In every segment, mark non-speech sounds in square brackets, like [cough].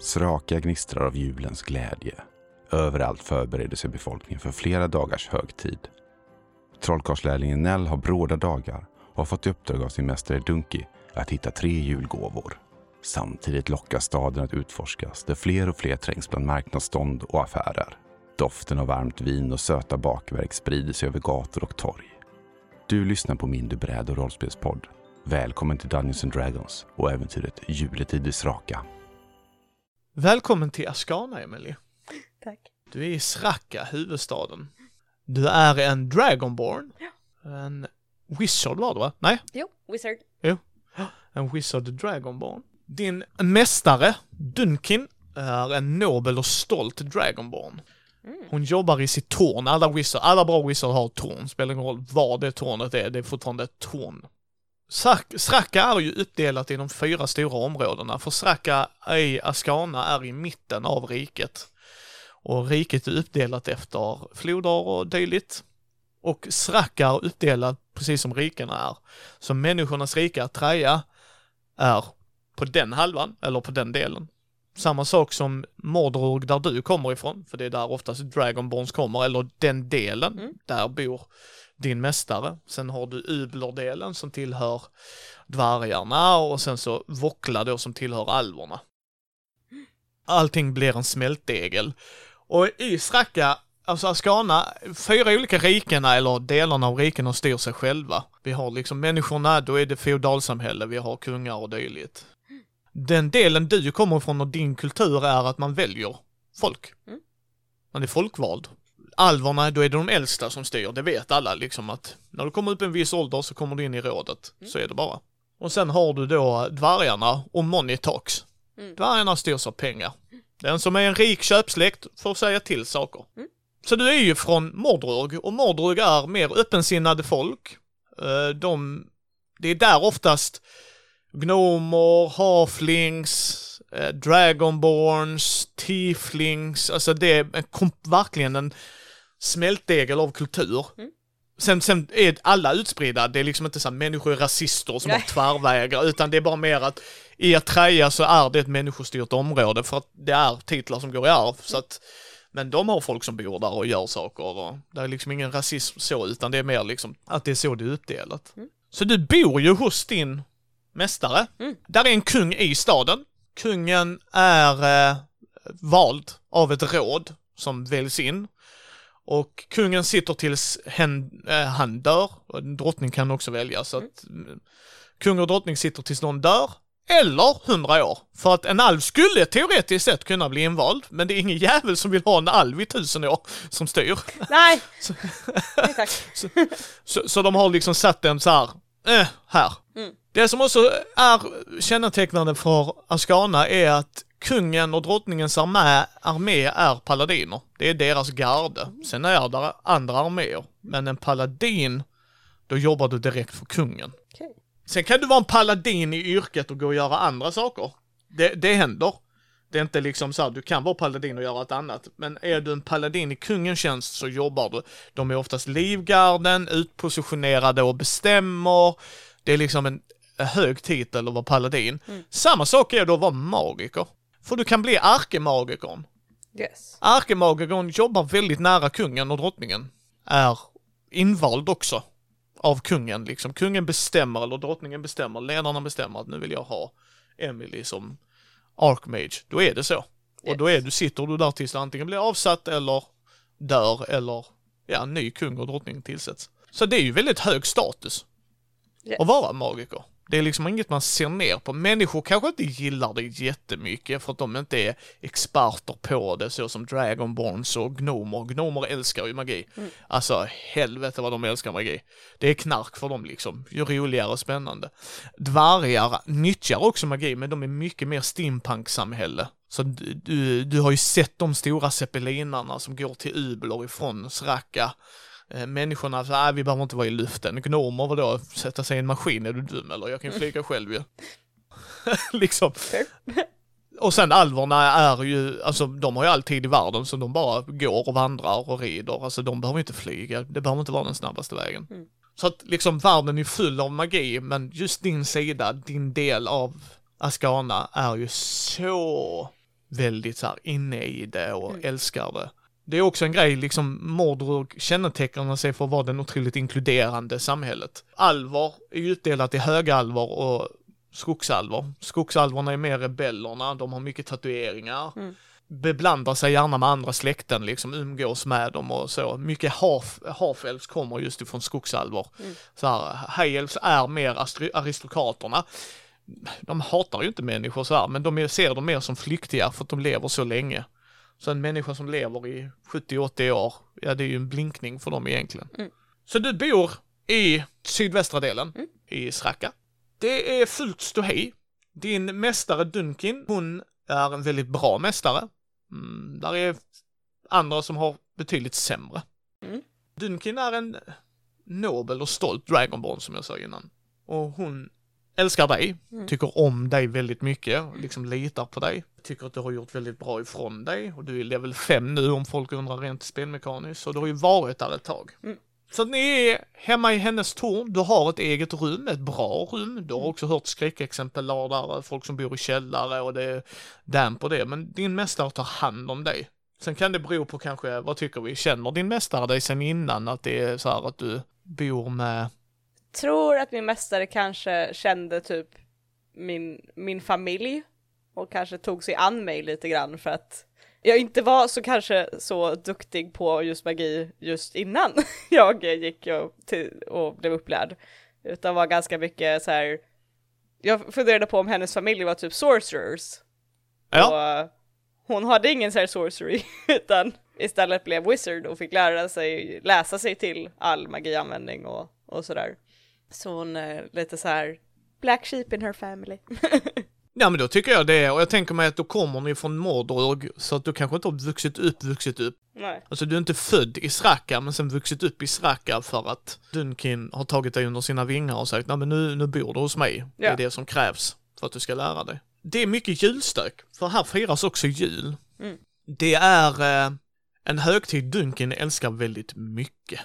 Sraka gnistrar av julens glädje. Överallt förbereder sig befolkningen för flera dagars högtid. Trollkarlslärlingen Nell har bråda dagar och har fått i uppdrag av sin mästare Dunky att hitta tre julgåvor. Samtidigt lockas staden att utforskas där fler och fler trängs bland marknadsstånd och affärer. Doften av varmt vin och söta bakverk sprider sig över gator och torg. Du lyssnar på min bräd och rollspelspodd. Välkommen till Dungeons and Dragons och äventyret Juletid i Sraka. Välkommen till Askana, Emily. Tack. Du är i Sraka, huvudstaden. Du är en Dragonborn. En Wizard var du va? Nej? Jo, Wizard. En Wizard Dragonborn. Din mästare, Dunkin, är en nobel och stolt Dragonborn. Hon jobbar i sitt torn. Alla, wizard, alla bra Wizard har ett torn. Spelar ingen roll vad det tornet är, det är fortfarande ett torn. Sraka är ju uppdelat i de fyra stora områdena, för Sraka i Askana är i mitten av riket. Och riket är uppdelat efter floder och dylikt. Och Sraka är uppdelat precis som rikena är. Så människornas rike, Atreya, är på den halvan, eller på den delen. Samma sak som Mordrug där du kommer ifrån, för det är där oftast Dragonborns kommer, eller den delen, Mm. där bor din mästare. Sen har du Ubler-delen som tillhör dvärgarna och sen så Vokla då som tillhör alverna. Allting blir en smältdegel. Och i Sraka, alltså Askana, fyra olika rikena eller delarna av rikena styr sig själva. Vi har liksom människorna, då är det feodalsamhälle, vi har kungar och dylikt. Den delen du kommer ifrån och din kultur är att man väljer folk. Mm. Man är folkvald. Alverna, då är det de äldsta som styr, det vet alla liksom att när du kommer upp i en viss ålder så kommer du in i rådet. Så är det bara. Och sen har du då dvärgarna och Monitax. Mm. Dvärgarna styrs av pengar. Den som är en rik köpsläkt får säga till saker. Mm. Så du är ju från Mordrug och Mordrug är mer öppensinnade folk. Eh, De, det är där oftast gnomer, halflings, eh, dragonborns, tieflings, alltså det är verkligen en smältdegel av kultur. Mm. Sen, sen är alla utspridda, det är liksom inte så att människor är rasister som Nej. har tvärvägar, utan det är bara mer att i Atreya så är det ett människostyrt område för att det är titlar som går i arv. Så att, men de har folk som bor där och gör saker och det är liksom ingen rasism så, utan det är mer liksom att det är så det är uppdelat. Mm. Så du bor ju hos din mästare. Mm. Där är en kung i staden. Kungen är eh, vald av ett råd som väljs in. Och kungen sitter tills hen, eh, han dör. En drottning kan också väljas. Så att mm, kung och drottning sitter tills någon dör. Eller hundra år. För att en alv skulle teoretiskt sett kunna bli invald. Men det är ingen jävel som vill ha en alv i tusen år som styr. Nej! [laughs] Så- Nej tack. [laughs] Så, så de har liksom satt den så här, eh, här. Mm. Det som också är kännetecknande för Askana är att kungen och drottningens armé, armé är paladiner. Det är deras garde. Sen är det andra arméer. Men en paladin, då jobbar du direkt för kungen. Okej. Sen kan du vara en paladin i yrket och gå och göra andra saker. Det, det händer. Det är inte liksom så här, du kan vara paladin och göra ett annat. Men är du en paladin i kungens tjänst så jobbar du. De är oftast livgarden, utpositionerade och bestämmer. Det är liksom en hög titel att vara paladin. Mm. Samma sak är det att vara magiker. För du kan bli arkemagikern. Yes. Arkemagikern jobbar väldigt nära kungen och drottningen. Är invald också. Av kungen liksom. Kungen bestämmer, eller drottningen bestämmer, ledarna bestämmer att nu vill jag ha Emily som Archmage. Då är det så. Och då är du, sitter du där tills du antingen blir avsatt eller dör eller ja, ny kung och drottning tillsätts. Så det är ju väldigt hög status Yes. att vara magiker. Det är liksom inget man ser ner på. Människor kanske inte gillar det jättemycket för att de inte är experter på det så som Dragonborns och gnomer. Gnomer älskar ju magi. Mm. Alltså helvete vad de älskar magi. Det är knark för dem liksom. Ju roligare och spännande. Dvärgar nyttjar också magi men de är mycket mer steampunk-samhälle. Så du, du, du har ju sett de stora zeppelinarna som går till Ubler ifrån Sraka. Eh, människorna, så, äh, vi behöver inte vara i luften. Gnomer, vadå? Sätta sig i en maskin, är du dum eller? Jag kan ju flyga själv ju. [laughs] liksom. Fair. Och sen alverna är ju, alltså de har ju all tid i världen så de bara går och vandrar och rider. Alltså de behöver inte flyga, det behöver inte vara den snabbaste vägen. Mm. Så att liksom världen är full av magi, men just din sida, din del av Askana är ju så väldigt så här inne i det och Mm. älskar det. Det är också en grej, liksom Mordor kännetecknar sig för att vara det otroligt inkluderande samhället. Alvar är utdelat i högalvar och skogsalvar. Skogsalvarna är mer rebellerna, de har mycket tatueringar. Mm. Beblandar sig gärna med andra släkten, liksom umgås med dem och så. Mycket half, kommer just ifrån skogsalvar. Mm. Så här, elves är mer aristokraterna. De hatar ju inte människor så här, men de ser dem mer som flyktiga för att de lever så länge. Så en människa som lever i 70-80 år, ja det är ju en blinkning för dem egentligen. Mm. Så du bor i sydvästra delen, Mm. i Sraka. Det är fullt ståhej. Din mästare Dunkin, hon är en väldigt bra mästare. Mm, där är andra som har betydligt sämre. Mm. Dunkin är en nobel och stolt Dragonborn som jag sa innan. Och hon älskar dig, Mm. tycker om dig väldigt mycket, liksom litar på dig. Tycker att du har gjort väldigt bra ifrån dig och du är level 5 nu om folk undrar rent spelmekaniskt. Så du har ju varit där ett tag. Mm. Så ni är hemma i hennes torn, du har ett eget rum, ett bra rum. Du har också hört skräckexempel där, folk som bor i källare och det är damp på det. Men din mästare tar hand om dig. Sen kan det bero på kanske, vad tycker vi, känner din mästare dig sen innan att det är så här att du bor med Tror att min mästare kanske kände typ min, min familj och kanske tog sig an mig lite grann för att jag inte var så kanske så duktig på just magi just innan [laughs] jag gick och, till, och blev upplärd. Utan var ganska mycket så här. Jag funderade på om hennes familj var typ sorcerers. Ja. Och eh, hon hade ingen så här sorcery [laughs] utan istället blev wizard och fick lära sig, läsa sig till all magianvändning och, och sådär. Så hon är lite så här black sheep in her family. [laughs] Ja men då tycker jag det, och jag tänker mig att då kommer ni från Mordorg, så att du kanske inte har vuxit upp, vuxit upp. Nej. Alltså du är inte född i Sraka, men sen vuxit upp i Sraka för att Dunkin har tagit dig under sina vingar och sagt, nej men nu, nu bor du hos mig. Det är Ja. det som krävs för att du ska lära dig. Det är mycket julstök, för här firas också jul. Mm. Det är eh, en högtid Dunkin älskar väldigt mycket.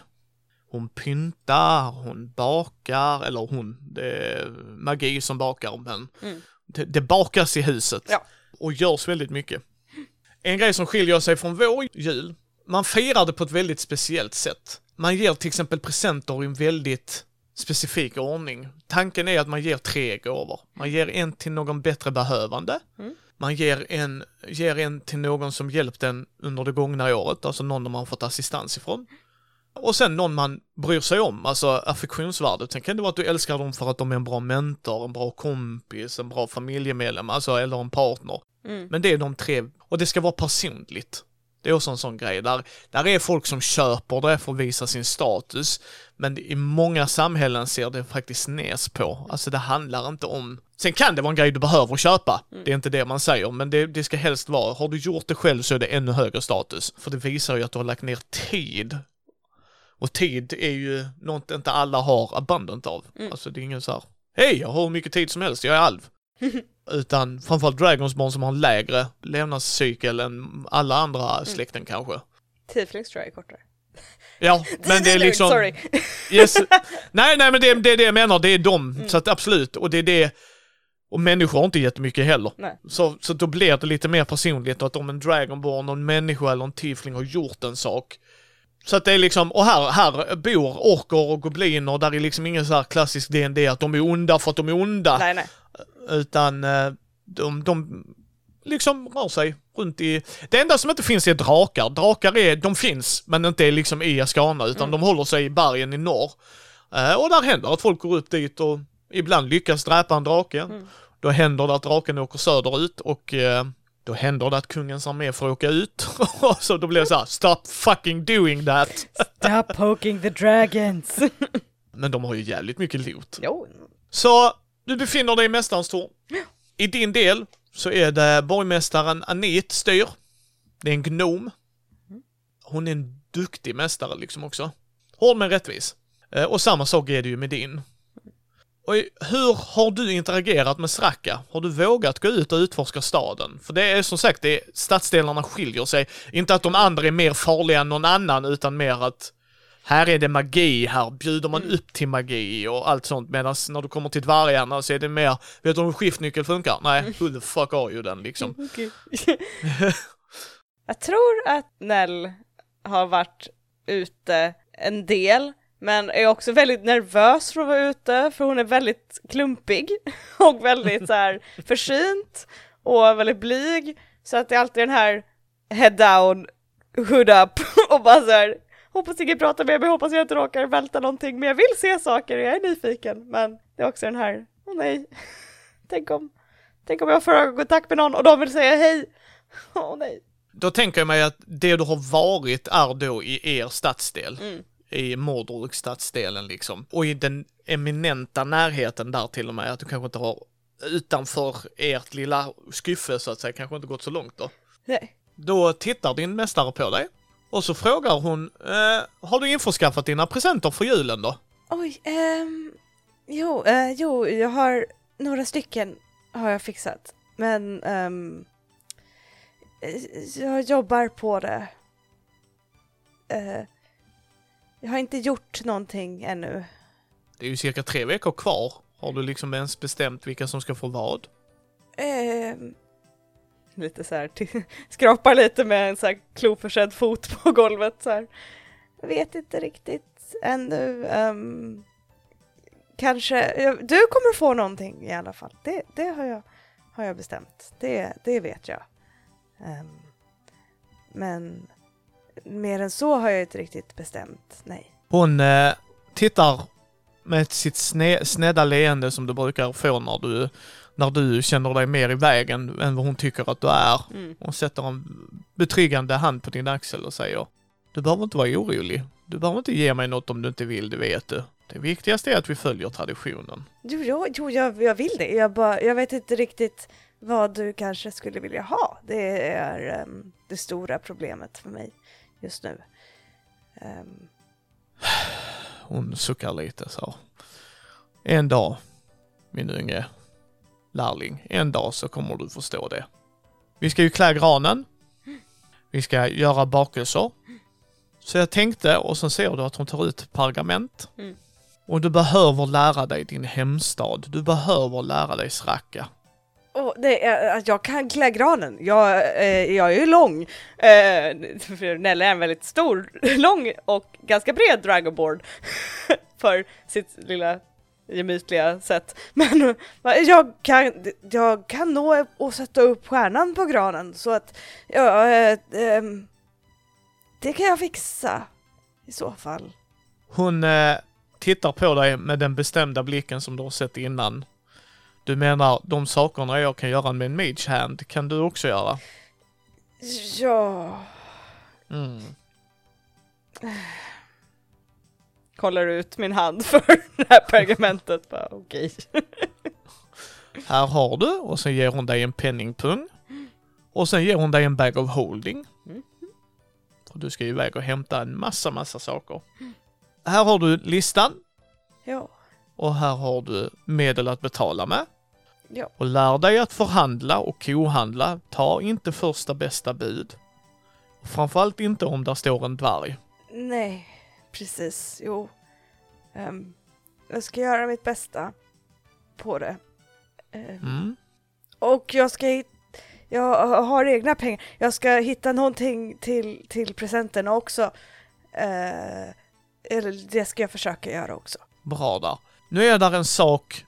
Hon pyntar, hon bakar, eller hon, det är magi som bakar, men Mm. det, det bakas i huset. Ja. Och görs väldigt mycket. En grej som skiljer sig från vår jul, man firar det på ett väldigt speciellt sätt. Man ger till exempel presenter i en väldigt specifik ordning. Tanken är att man ger tre gåvor. Man ger en till någon bättre behövande. Mm. Man ger en, ger en till någon som hjälpt en under det gångna året, alltså någon man har fått assistans ifrån. Och sen någon man bryr sig om, alltså affektionsvärdet. Sen kan det vara att du älskar dem för att de är en bra mentor, en bra kompis, en bra familjemedlem, alltså eller en partner. Mm. Men det är de tre, och det ska vara personligt. Det är också en sån grej. Där, där är folk som köper det för att visa sin status. Men i många samhällen ser det faktiskt nes på. Alltså det handlar inte om... Sen kan det vara en grej du behöver köpa. Det är inte det man säger. Men det, det ska helst vara, har du gjort det själv så är det ännu högre status. För det visar ju att du har lagt ner tid. Och tid är ju något inte alla har abundant av. Mm. Alltså det är ingen så här, hej jag har hur mycket tid som helst, jag är alv. [laughs] Utan framförallt Dragonsborn som har en lägre levnadscykel än alla andra släkten kanske. Tieflings tror jag är kortare. Ja, [laughs] men det är liksom... Sorry. Yes. Nej, nej, men det, det är det jag menar, det är de. Så att absolut, och det är det... Och människor har inte jättemycket heller. Nej. Så, så då blir det lite mer personligt att om en Dragonborn, en människa eller en tiefling har gjort en sak. Så att det är liksom, och här, här bor orker och gobliner, där är liksom ingen så här klassisk DND att de är onda för att de är onda. Nej, nej. Utan eh, de, de liksom rör sig runt i... Det enda som inte finns är drakar. Drakar är, de finns, men inte liksom i Ascana, utan de håller sig i bergen i norr. Eh, och där händer att folk går upp dit och ibland lyckas dräpa en drake. Då händer det att draken åker söderut och eh, då händer det att kungens armé får åka ut. [laughs] så då blir det så här, stop fucking doing that. Stop poking the dragons. [laughs] Men de har ju jävligt mycket loot. jo. Så du befinner dig i Mästarens torn. I din del så är det borgmästaren Anit styr. Det är en gnom. Hon är en duktig mästare liksom också. Hård men rättvis. Eh, Och samma sak är det ju med din. Och hur har du interagerat med Sraka? Har du vågat gå ut och utforska staden? För det är som sagt, det är, stadsdelarna skiljer sig. Inte att de andra är mer farliga än någon annan, utan mer att här är det magi, här bjuder man Mm. upp till magi och allt sånt medan när du kommer till dvärgarna så är det mer, vet du hur skiftnyckel funkar? Nej, Mm. who the fuck are you den liksom? [laughs] Jag tror att Nell har varit ute en del, men är också väldigt nervös för att vara ute, för hon är väldigt klumpig [laughs] och väldigt så här försynt och väldigt blyg. Så att det är alltid den här head down, hood up [laughs] och bara så här hoppas ingen pratar med mig, hoppas jag inte råkar välta någonting, men jag vill se saker och jag är nyfiken. Men det är också den här, åh nej, [laughs] tänk om, tänk om jag får ögonkontakt med någon och de vill säga hej. Åh nej. Då tänker jag mig att det du har varit är då i er stadsdel. Mm. I Mordruk stadsdelen liksom. Och i den eminenta närheten där till och med, att du kanske inte har utanför ert lilla skyffe så att säga, kanske inte gått så långt då. Nej. Då tittar din mästare på dig och så frågar hon, eh, har du införskaffat dina presenter för julen då? Oj, ehm, jo, eh, jo, jag har några stycken har jag fixat. Men ehm, eh, jag jobbar på det. Eh, jag har inte gjort någonting ännu. Det är ju cirka tre veckor kvar. Har du liksom ens bestämt vilka som ska få vad? Ehm, lite så här, [laughs] skrapar lite med en så här kloförsedd fot på golvet så här. Jag vet inte riktigt ännu. ehm, kanske, du kommer få någonting i alla fall. Det, det har, jag, har jag bestämt. Det, det vet jag. Ehm, men mer än så har jag inte riktigt bestämt. Nej. Hon eh, tittar med sitt sne, snedda leende som du brukar få när du, när du känner dig mer i vägen än vad hon tycker att du är. Mm. Hon sätter en betryggande hand på din axel och säger Du behöver inte vara orolig. Du behöver inte ge mig något om du inte vill, det vet du. Det viktigaste är att vi följer traditionen. Jo, jo, jo jag, jag vill det. Jag, bara, jag vet inte riktigt vad du kanske skulle vilja ha. Det är ehm, det stora problemet för mig just nu. Ehm, Hon suckar lite så. En dag, min unge lärling, en dag så kommer du förstå det. Vi ska ju klä granen. Vi ska göra bakelser. Så jag tänkte, och sen ser du att hon tar ut pergament. Mm. Och du behöver lära dig din hemstad. Du behöver lära dig Sraka. Oh, det är, eh, att jag kan klä granen. Jag, eh, jag är ju lång. Eh, Nelle är en väldigt stor, [laughs] lång och ganska bred dragonborn [laughs] för sitt lilla gemytliga sätt. Men [laughs] jag kan, jag kan nå och sätta upp stjärnan på granen så att ja, eh, ehm, det kan jag fixa i så fall. Hon eh, tittar på dig med den bestämda blicken som du har sett innan. Du menar, de sakerna jag kan göra med en mage hand kan du också göra? Ja. Mm. Kollar ut min hand [laughs] för det här pergamentet. Bara, Okej. [laughs] Här har du och sen ger hon dig en penningpung. Och sen ger hon dig en bag of holding. Mm. För du ska ju iväg och hämta en massa, massa saker. Här har du listan Ja. och här har du medel att betala med. Ja. Och lär dig att förhandla och kohandla. Ta inte första bästa bud. Framförallt inte om där står en dvärg. Nej, precis. Jo. Ehm, jag ska göra mitt bästa på det. Ehm, Mm. Och jag ska jag har egna pengar. Jag ska hitta någonting till, till presenten också. Eh, eller det ska jag försöka göra också. Bra där. Nu är där en sak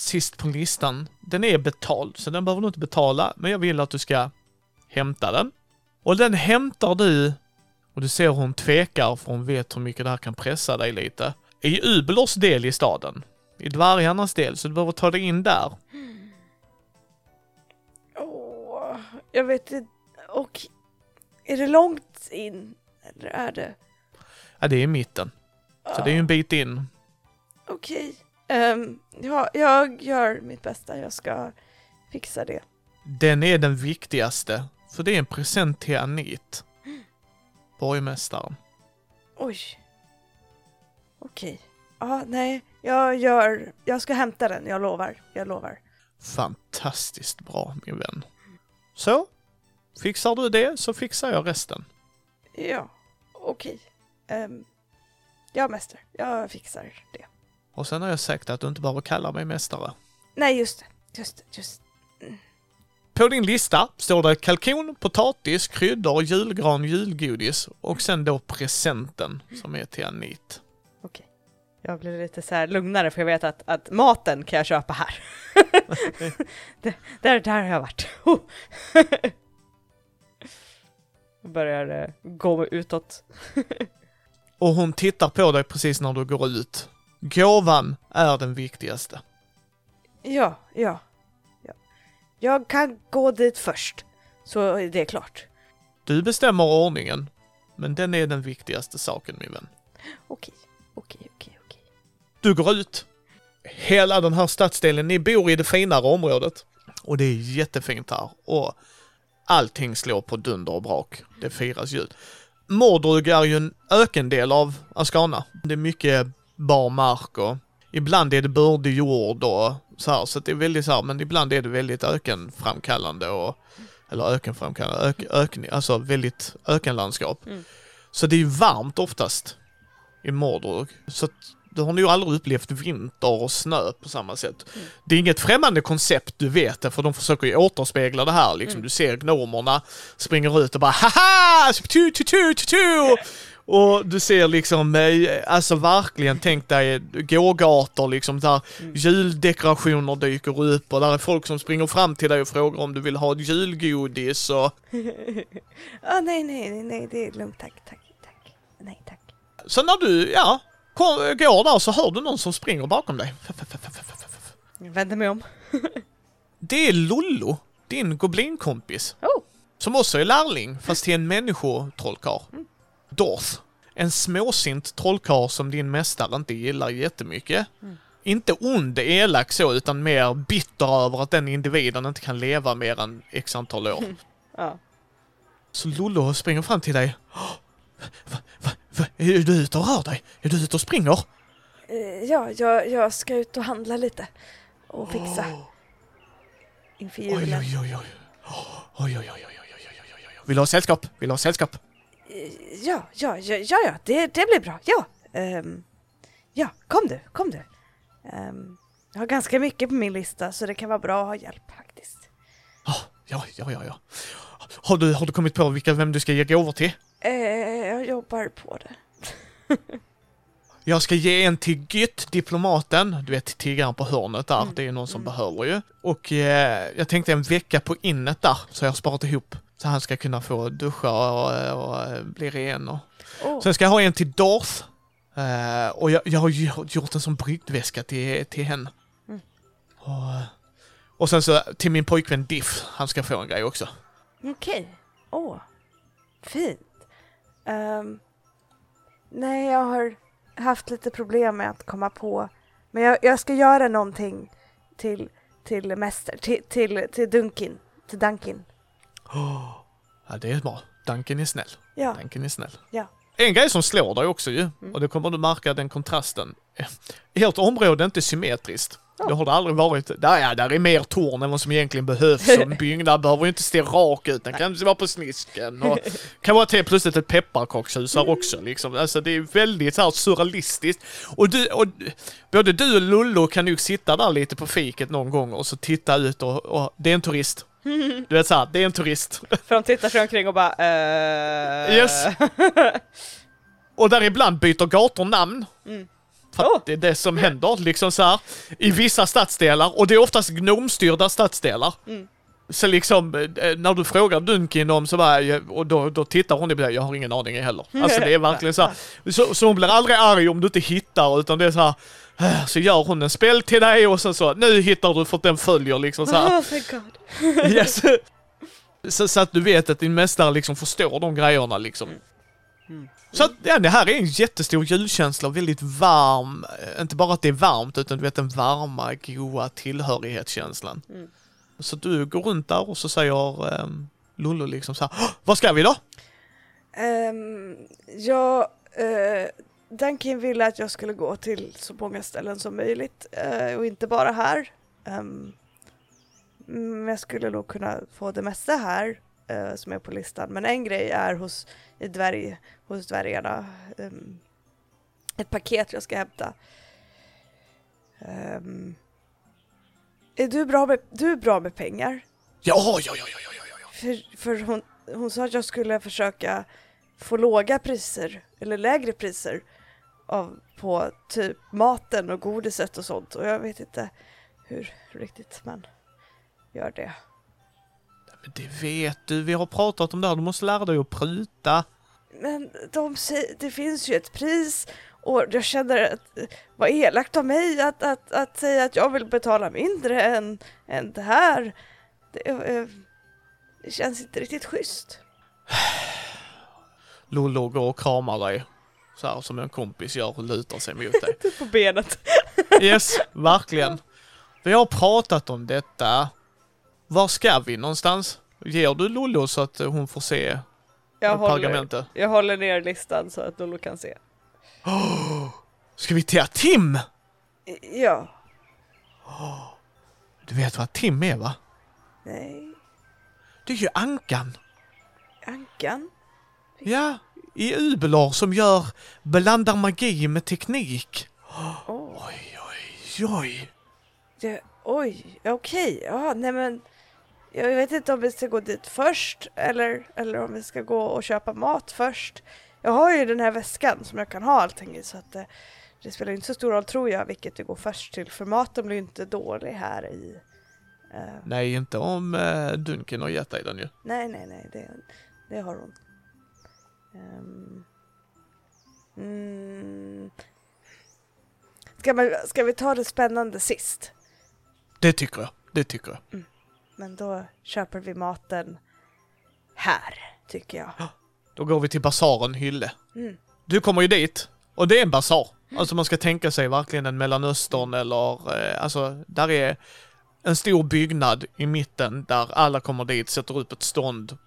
sist på listan. Den är betald, så den behöver du inte betala, men jag vill att du ska hämta den. Och den hämtar du, och du ser hur hon tvekar för hon vet hur mycket det här kan pressa dig lite. I Ubelors del i staden. I dvärgarnas del, så du behöver ta dig in där. Åh, jag vet inte. Och är det långt in? Eller är det? Ja, det är i mitten. Så det är ju en bit in. Okej. Ehm, ja, jag gör mitt bästa. Jag ska fixa det. Den är den viktigaste, för det är en present till Anit. Borgmästaren. Oj. Okej. Ja, nej. Jag gör... Jag ska hämta den. Jag lovar. Jag lovar. Fantastiskt bra, min vän. Så, fixar du det så fixar jag resten. Ja, okej. Ehm, ja mäster, jag fixar det. Och sen har jag sagt att du inte behöver kalla mig mästare. Nej, just det. Just just På din lista står det kalkon, potatis, kryddor, julgran, julgodis och sen då presenten som är till Anit. Okej. Jag blir lite så här lugnare för jag vet att, att maten kan jag köpa här. [laughs] det, där, där har jag varit. [laughs] Jag börjar eh, gå utåt. [laughs] Och hon tittar på dig precis när du går ut. Gåvan är den viktigaste. Ja, ja, ja. Jag kan gå dit först, så är det klart. Du bestämmer ordningen, men den är den viktigaste saken min vän. Okej, okej, okej, okej. Du går ut. Hela den här stadsdelen, ni bor i det finare området. Och det är jättefint här. Och allting slår på dunder och brak. Det firas jul. Mordrug är ju en ökendel av Askana. Det är mycket bar mark och ibland är det bördig jord och så här. Så det är väldigt så här, men ibland är det väldigt ökenframkallande och eller ökenframkallande, ök, ökning, alltså väldigt ökenlandskap. Mm. Så det är ju varmt oftast i Mordrug. Så att du har nog aldrig upplevt vinter och snö på samma sätt. Mm. Det är inget främmande koncept, du vet det, för de försöker ju återspegla det här. Liksom. Mm. Du ser gnomerna springer ut och bara haha! Tu, tu, tu, tu, tu! Och du ser liksom, eh, alltså verkligen, tänk dig gågator liksom där Mm. juldekorationer dyker upp och där är folk som springer fram till dig och frågar om du vill ha ett julgodis och [laughs] ah, nej, nej, nej, nej, det är lugnt, tack, tack, tack. Nej, tack. så när du, ja, kom, går där så hör du någon som springer bakom dig. Jag vänder mig om. [laughs] Det är Lollo, din goblinkompis. Oh, Som också är lärling, fast till en människotrollkarl. Dorth. En småsint trollkarl som din mästare inte gillar jättemycket. Inte ond, elak så, utan mer bitter över att den individen inte kan leva mer än x antal år. [laughs] ja. Så Lollo springer fram till dig. "Åh, Va, va, va, är du ute och rör dig? Är du ute och springer? Eh, ja, jag, jag ska ut och handla lite. Och fixa Åh. inför Oj, julen. oj, oj, oj. Oj, oj, oj, oj, oj, oj, oj, oj, oj. Vill du ha sällskap? Vill du ha sällskap? Eh, Ja, ja, ja, ja, ja det, det blir bra. Ja, Ehm, ja, kom du, kom du. Ehm, jag har ganska mycket på min lista så det kan vara bra att ha hjälp faktiskt. Ah, ja, ja, ja, ja. Har du, har du kommit på vilka, vem du ska ge gåvor till? Eh, jag jobbar på det. Jag ska ge en till Gytt, diplomaten. Du vet tiggaren på hörnet där. Det är någon som behöver ju. Och eh, jag tänkte en vecka på innet där, så jag har sparat ihop. Så han ska kunna få duscha och, och, bli ren och... Åh, Sen ska jag ha en till Darth. Eh, och jag, jag har gjort en sån brygdväska till, till henne. Mm. Och, och sen så till min pojkvän Diff, han ska få en grej också. Okej. Åh, fint. Ehm, nej, jag har haft lite problem med att komma på. Men jag, jag ska göra någonting till, till mäster, till, till, till Dunkin. Till Dunkin. Ja, det är bra. Duncan är snäll. Ja, Duncan är snäll. ja. En grej som slår dig också ju, och det kommer du märka den kontrasten. Ert område är inte symmetriskt. Det har det aldrig varit. Där, ja, där är mer torn än vad som egentligen behövs. En [laughs] byggnad behöver ju inte se rak ut, den kan vara på snisken. Och [laughs] kan vara till plötsligt ett pepparkakshus här också liksom. Alltså det är väldigt så här surrealistiskt. Och, du, och både du och Lullo kan nog sitta där lite på fiket någon gång och så titta ut och, och det är en turist. [laughs] Du vet såhär, det är en turist. För de tittar sig omkring och bara eh... Yes. Och där ibland byter gator namn. Mm. För Oh. det är det som händer, liksom så här i vissa stadsdelar. Och det är oftast gnomstyrda stadsdelar. Mm. Så liksom, eh, när du frågar Dunkin om så bara, och då, då tittar hon på jag har ingen aning heller. Alltså det är verkligen så här. [laughs] Så, så hon blir aldrig arg om du inte hittar, utan det är så här. "Äh", Så gör hon en spel till dig och sen så, nu hittar du för att den följer liksom så här. Oh, thank God. [laughs] Yes. Så, så att du vet att din mästare liksom förstår de grejerna liksom. Så att, ja, det här är en jättestor julkänsla, och väldigt varm. Eh, Inte bara att det är varmt, utan du vet den varma, goa tillhörighetskänslan. Mm. Så du går runt där och så säger um, Lollo liksom så här, "Åh, vad ska vi då? Um, jag, uh, Dunkin ville att jag skulle gå till så många ställen som möjligt eh, och inte bara här. Ehm, men jag skulle nog kunna få det mesta här eh, som är på listan. Men en grej är hos, i dvärg, hos dvärgarna. Ehm, ett paket jag ska hämta. Ehm, är du bra, med, du är bra med pengar? Ja, ja, ja, ja, ja, ja, ja. För, för hon, hon sa att jag skulle försöka få låga priser, eller lägre priser av, på typ maten och godiset och sånt. Och jag vet inte hur riktigt man gör det. Men det vet du, vi har pratat om det här, du måste lära dig att pruta. Men de säger, det finns ju ett pris och jag känner att vad elakt av mig att, att, att säga att jag vill betala mindre än, än det här. Det, eh, det känns inte riktigt schysst. [sighs] Lollo går och kramar dig. Så här som en kompis gör och lutar sig mot dig. [laughs] På benet. Yes, verkligen. Vi har pratat om detta. Var ska vi någonstans? Ger du Lollo så att hon får se Jag håller, jag håller ner listan så att Lolo kan se. Ska vi till Tim? Ja, Du vet vad Tim är va? nej, Det är ju Ankan. Ankan. Ja, i Ubelar som gör, blandar magi med teknik. Oh. Oj, oj, oj. Ja, oj, okej, ja, nej men jag vet inte om vi ska gå dit först eller, eller om vi ska gå och köpa mat först. Jag har ju den här väskan som jag kan ha allting i så att det, det spelar inte så stor roll tror jag vilket vi går först till för maten blir ju inte dålig här i. eh, Nej, inte om uh, Dunken har gett dig den ju. nej, nej, nej, det, det har hon. Ehm, mm, ska, man, ska vi ta det spännande sist? Det tycker jag, det tycker jag. Men då köper vi maten här, tycker jag. Då går vi till basaren Hylle. Mm. Du kommer ju dit och det är en basar. Alltså man ska tänka sig verkligen en Mellanöstern eller eh, alltså där är en stor byggnad i mitten där alla kommer dit, sätter upp ett stånd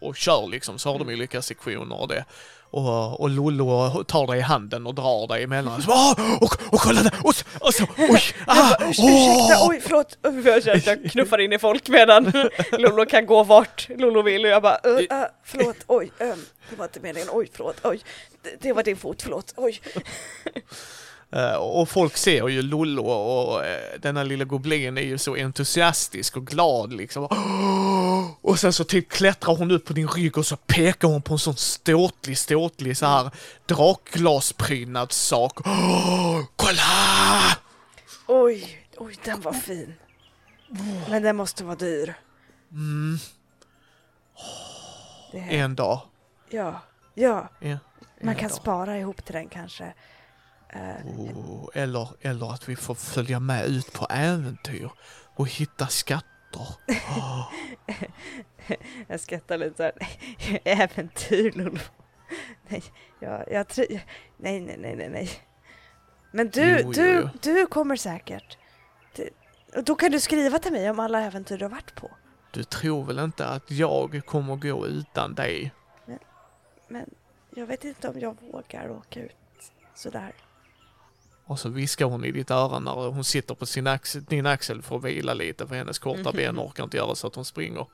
och kör liksom. Så har de olika sektioner och det. Och, och Lollo tar dig i handen och drar dig emellan. Så, "Ah, och, och kolla där! Och, och så, [laughs] oj! Ah, Urs- Ursäkta, åh!" oj förlåt. Jag jag [laughs] knuffar in i folk medan Lolo kan gå vart Lolo vill och jag bara uh, uh, förlåt, oj, um, det var inte meningen, oj förlåt, oj, det, det var din fot, förlåt, oj. [laughs] Eh, och folk ser ju Lollo och uh, denna lilla goblin är ju så entusiastisk och glad liksom. [gasps] Och sen så typ klättrar hon upp på din rygg och så pekar hon på en sån ståtlig, ståtlig så här drakglasprydnad sak. [gasps] kolla! Oj, oj, den var fin. Men den måste vara dyr. Mm, en dag. ja, ja, En, man kan dag. spara ihop till den kanske. Eh, Oh, eller, eller att vi får följa med ut på äventyr och hitta skatter. Oh, [gasps] Jag skrattar lite såhär, [laughs] äventyr Lolo. Nej, jag, jag tror, nej, nej, nej, nej, nej. Men du, Jo, du, jo. du kommer säkert. Och då kan du skriva till mig om alla äventyr du har varit på. du tror väl inte att jag kommer gå utan dig? Men jag vet inte om jag vågar åka ut sådär. Och så viskar hon i ditt öra när hon sitter på sin axel, din axel för att vila lite för hennes korta ben orkar inte göra så att hon springer.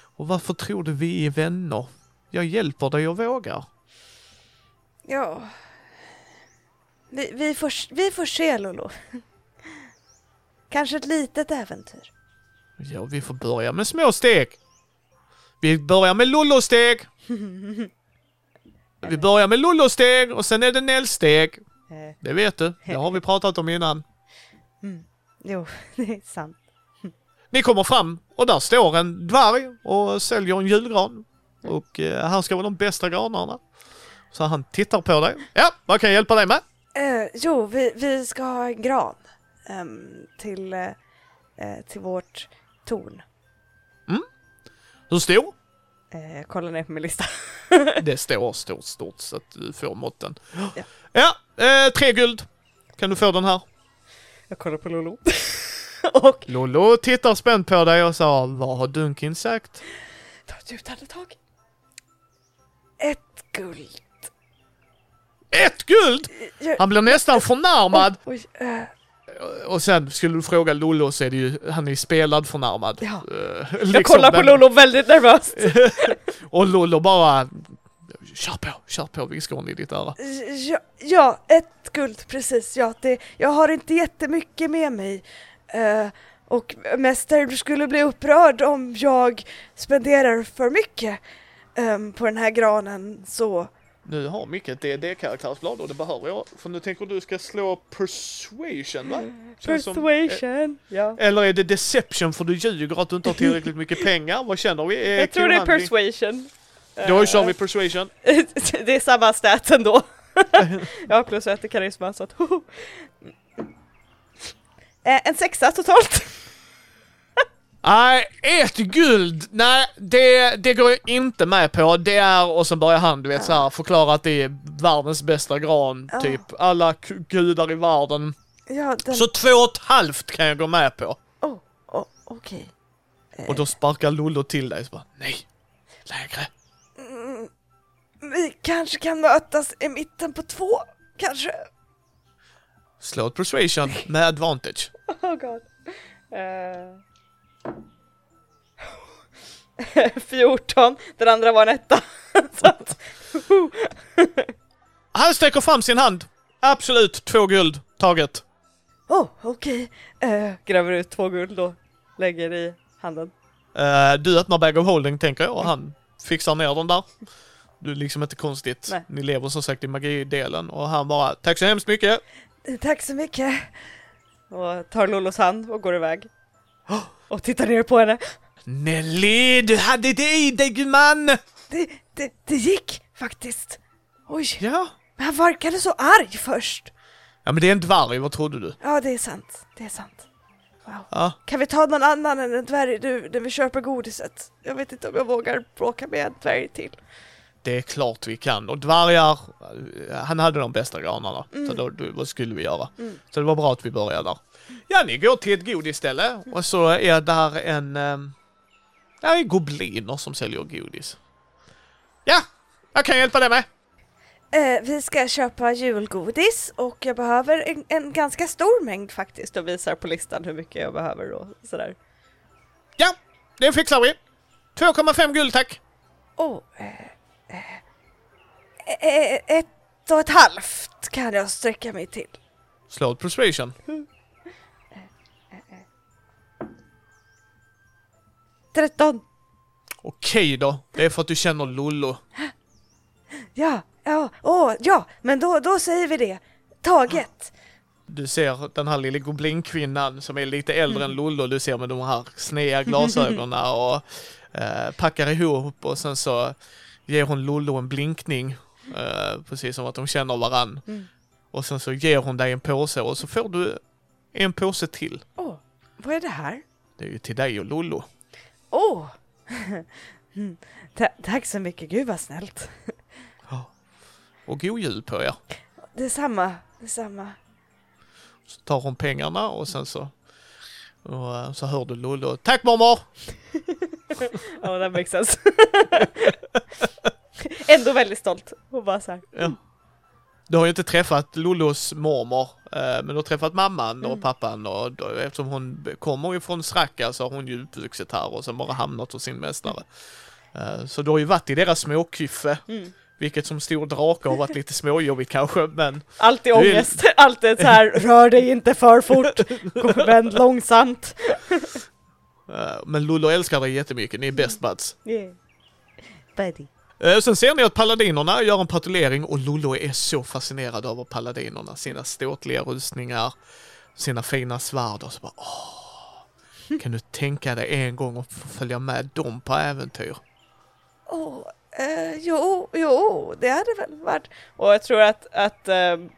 Och varför tror du vi är vänner? Jag hjälper dig och vågar. Ja. Vi, vi, får, vi får se Lolo. Kanske ett litet äventyr. Ja, vi får börja med små steg. Vi börjar med lullosteg. [laughs] Vi börjar med lullosteg och sen är det nällsteg. Eh, Det vet du, det har vi pratat om innan. mm. Jo, [laughs] det är sant. Ni kommer fram och där står en dvärg och säljer en julgran. Och eh, här ska vara de bästa granarna. Så han tittar på dig. Ja, vad kan jag hjälpa dig med? Eh, jo, vi, vi ska ha en gran ehm, till, eh, eh, till vårt torn. Hur stor? Eh, kolla ner på min lista. [laughs] [laughs] Det står stort, stort så att du får måtten. Ja. Ja, eh, tre guld. Kan du få den här? Jag kollar på Lolo. [laughs] och Lollo tittar spänt på dig och sa, vad har Dunkin sagt? ta ett djupt andetag. Ett guld. Ett guld! Jag, Han blir nästan förnärmad. oj, eh, Och sen skulle du fråga Lollo så är det ju, han är spelad förnärmad. Ja. Jag liksom kollar på Lolo väldigt nervöst. [laughs] Och Lollo bara Kör på, kör på viskar hon i ditt öra. Ja, ja, ett guld precis. Ja, det, jag har inte jättemycket med mig. Eh, och mästare, du skulle bli upprörd om jag spenderar för mycket ehm, på den här granen så... Nu har Micke ett DD-karaktärsblad och det behöver jag. För nu tänker du ska slå persuasion va? Känns som- Persuasion, ja. Eller är det deception för du ljuger att du inte har tillräckligt mycket pengar? Vad känner vi? Är Jag tror det är persuasion. Då Eh, kör vi persuasion. [laughs] det är samma stat ändå. [laughs] jag har plus ett i karisma så att. [laughs] Eh, En sexa totalt. Nej, ett guld! Nej, det, det går jag inte med på. Det är, och så börjar han du vet så här förklara att det är världens bästa gran, Ja. typ. Alla gudar i världen. Ja, den... Så två och ett halvt kan jag gå med på. Oh, oh, okej. Och då sparkar Lollo till dig så bara, nej, lägre. Mm, vi kanske kan mötas i mitten på två, kanske? Slå ett persuasion med advantage. [laughs] Oh god. Eh. 14, den andra var en etta. [laughs] att, Han sträcker fram sin hand. Absolut, två guld taget. Oh, okej. Eh, gräver ut två guld och lägger i handen. Eh, du öppnar bag of holding tänker jag och han fixar ner den där. Du är liksom inte konstigt. Nej. Ni lever som sagt i magidelen och han bara tack så hemskt mycket. tack så mycket. Och tar Lollos hand och går iväg. Och tittar ner på henne. Nelly, du hade det i dig gumman! Det, det, det gick faktiskt. Oj, Ja. men han verkade så arg först. Ja men det är en dvärg, vad trodde du? Ja, det är sant. Det är sant. Wow. Ja. Kan vi ta någon annan än en dvärg nu när vi köper godiset? Jag vet inte om jag vågar bråka med en dvärg till. Det är klart vi kan. Och dvärgar, eh, han hade de bästa granarna. Så då, då, vad skulle vi göra? Mm. Så det var bra att vi började där. Ja, ni går till ett godisställe och så är där en... ehm, Ja, är gobliner som säljer godis. Ja, jag kan hjälpa dig med. Eh, vi ska köpa julgodis och jag behöver en, en ganska stor mängd faktiskt. Och visar på listan hur mycket jag behöver och sådär. Ja, det fixar vi. 2,5 guld tack. Oh, eh, eh, ett och ett halvt kan jag sträcka mig till. Slå ett persuasion. 13. Okej då, det är för att du känner Lollo. Ja, ja, åh, ja, men då, då säger vi det. Taget. Du ser den här lilla goblinkvinnan som är lite äldre än Lollo, du ser med de här sneda glasögonen [laughs] och eh, packar ihop och sen så ger hon Lollo en blinkning, eh, precis som att de känner varann. Mm. Och sen så ger hon dig en påse och så får du en påse till. Åh, vad är det här? Det är ju till dig och Lollo. Åh! Mm, [laughs] ta- tack så mycket, gud vad snällt. Och god jul på er. Detsamma, detsamma. Så tar hon pengarna och sen så och, eh, så hör du Lollo. Tack mormor! [laughs] Ja, that makes sense. Ändå väldigt stolt. Och bara så här. Ja. Du har ju inte träffat Lollos mormor, eh, men du har träffat mamman och Mm. pappan och då, eftersom hon kommer ju från Sracka så har hon ju uppvuxit här och sen bara hamnat hos sin mästare. Eh, så du har ju varit i deras småkyffe, Mm. vilket som stor drake har varit lite småjobbigt kanske, men Alltid Du är- ångest. Alltid så här. [laughs] rör dig inte för fort. Vänd långsamt. eh, men Lollo älskar dig jättemycket, ni är best buds. Yeah. Buddy. Eh, sen ser ni att paladinerna gör en patrullering och Lollo är så fascinerad över paladinerna, sina ståtliga rustningar, sina fina svärd och så bara åh, kan du tänka dig en gång att få följa med dem på äventyr? Åh, eh, jo, jo, det hade väl varit... Och jag tror att, att ehm,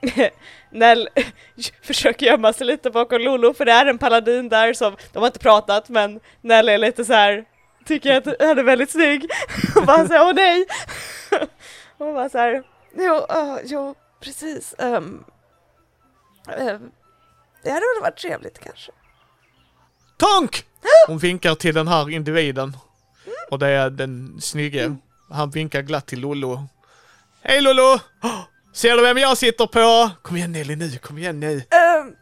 [laughs] Nell [laughs] försöker gömma sig lite bakom Lolo för det är en paladin där som, de har inte pratat men Nell är lite så här tycker att han är väldigt snygg och bara säger åh nej! och bara så här, [laughs] Jo, ja, jo, precis. ehm, ehm, det hade väl varit trevligt kanske. Tonk! [gasps] Hon vinkar till den här individen. Och det är den snygge. Han vinkar glatt till Lollo. Hej Lollo! Åh, Ser du vem jag sitter på? Kom igen Nelly nu, kom igen nu. Ehm,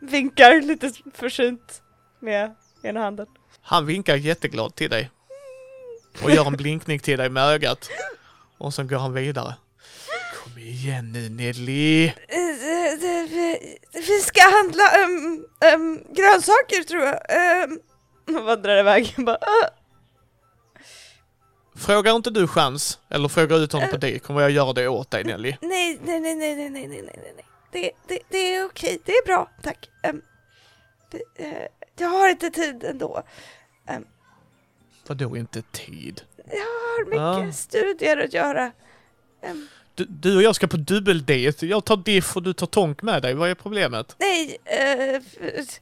vinkar lite försynt med ena handen. Han vinkar jätteglad till dig. Och gör en blinkning till dig med ögat. Och sen går han vidare. Kom igen nu Nelly! Vi ska handla um, um, grönsaker tror jag. Um, och vandrar iväg. Ah. Frågar inte du chans, eller frågar ut honom uh, på eh. dig, kommer jag göra det åt dig Nelly? Nej, nej, nej, nej, nej, nej, nej, nej. Det, det, det är okej, det är bra, tack. Um, uh, jag har inte tid ändå. Vadå inte tid? Jag har mycket Ja. studier att göra. Ehm, Du, du och jag ska på dubbeldejt. Jag tar diff och du tar tonk med dig. Vad är problemet? nej, f-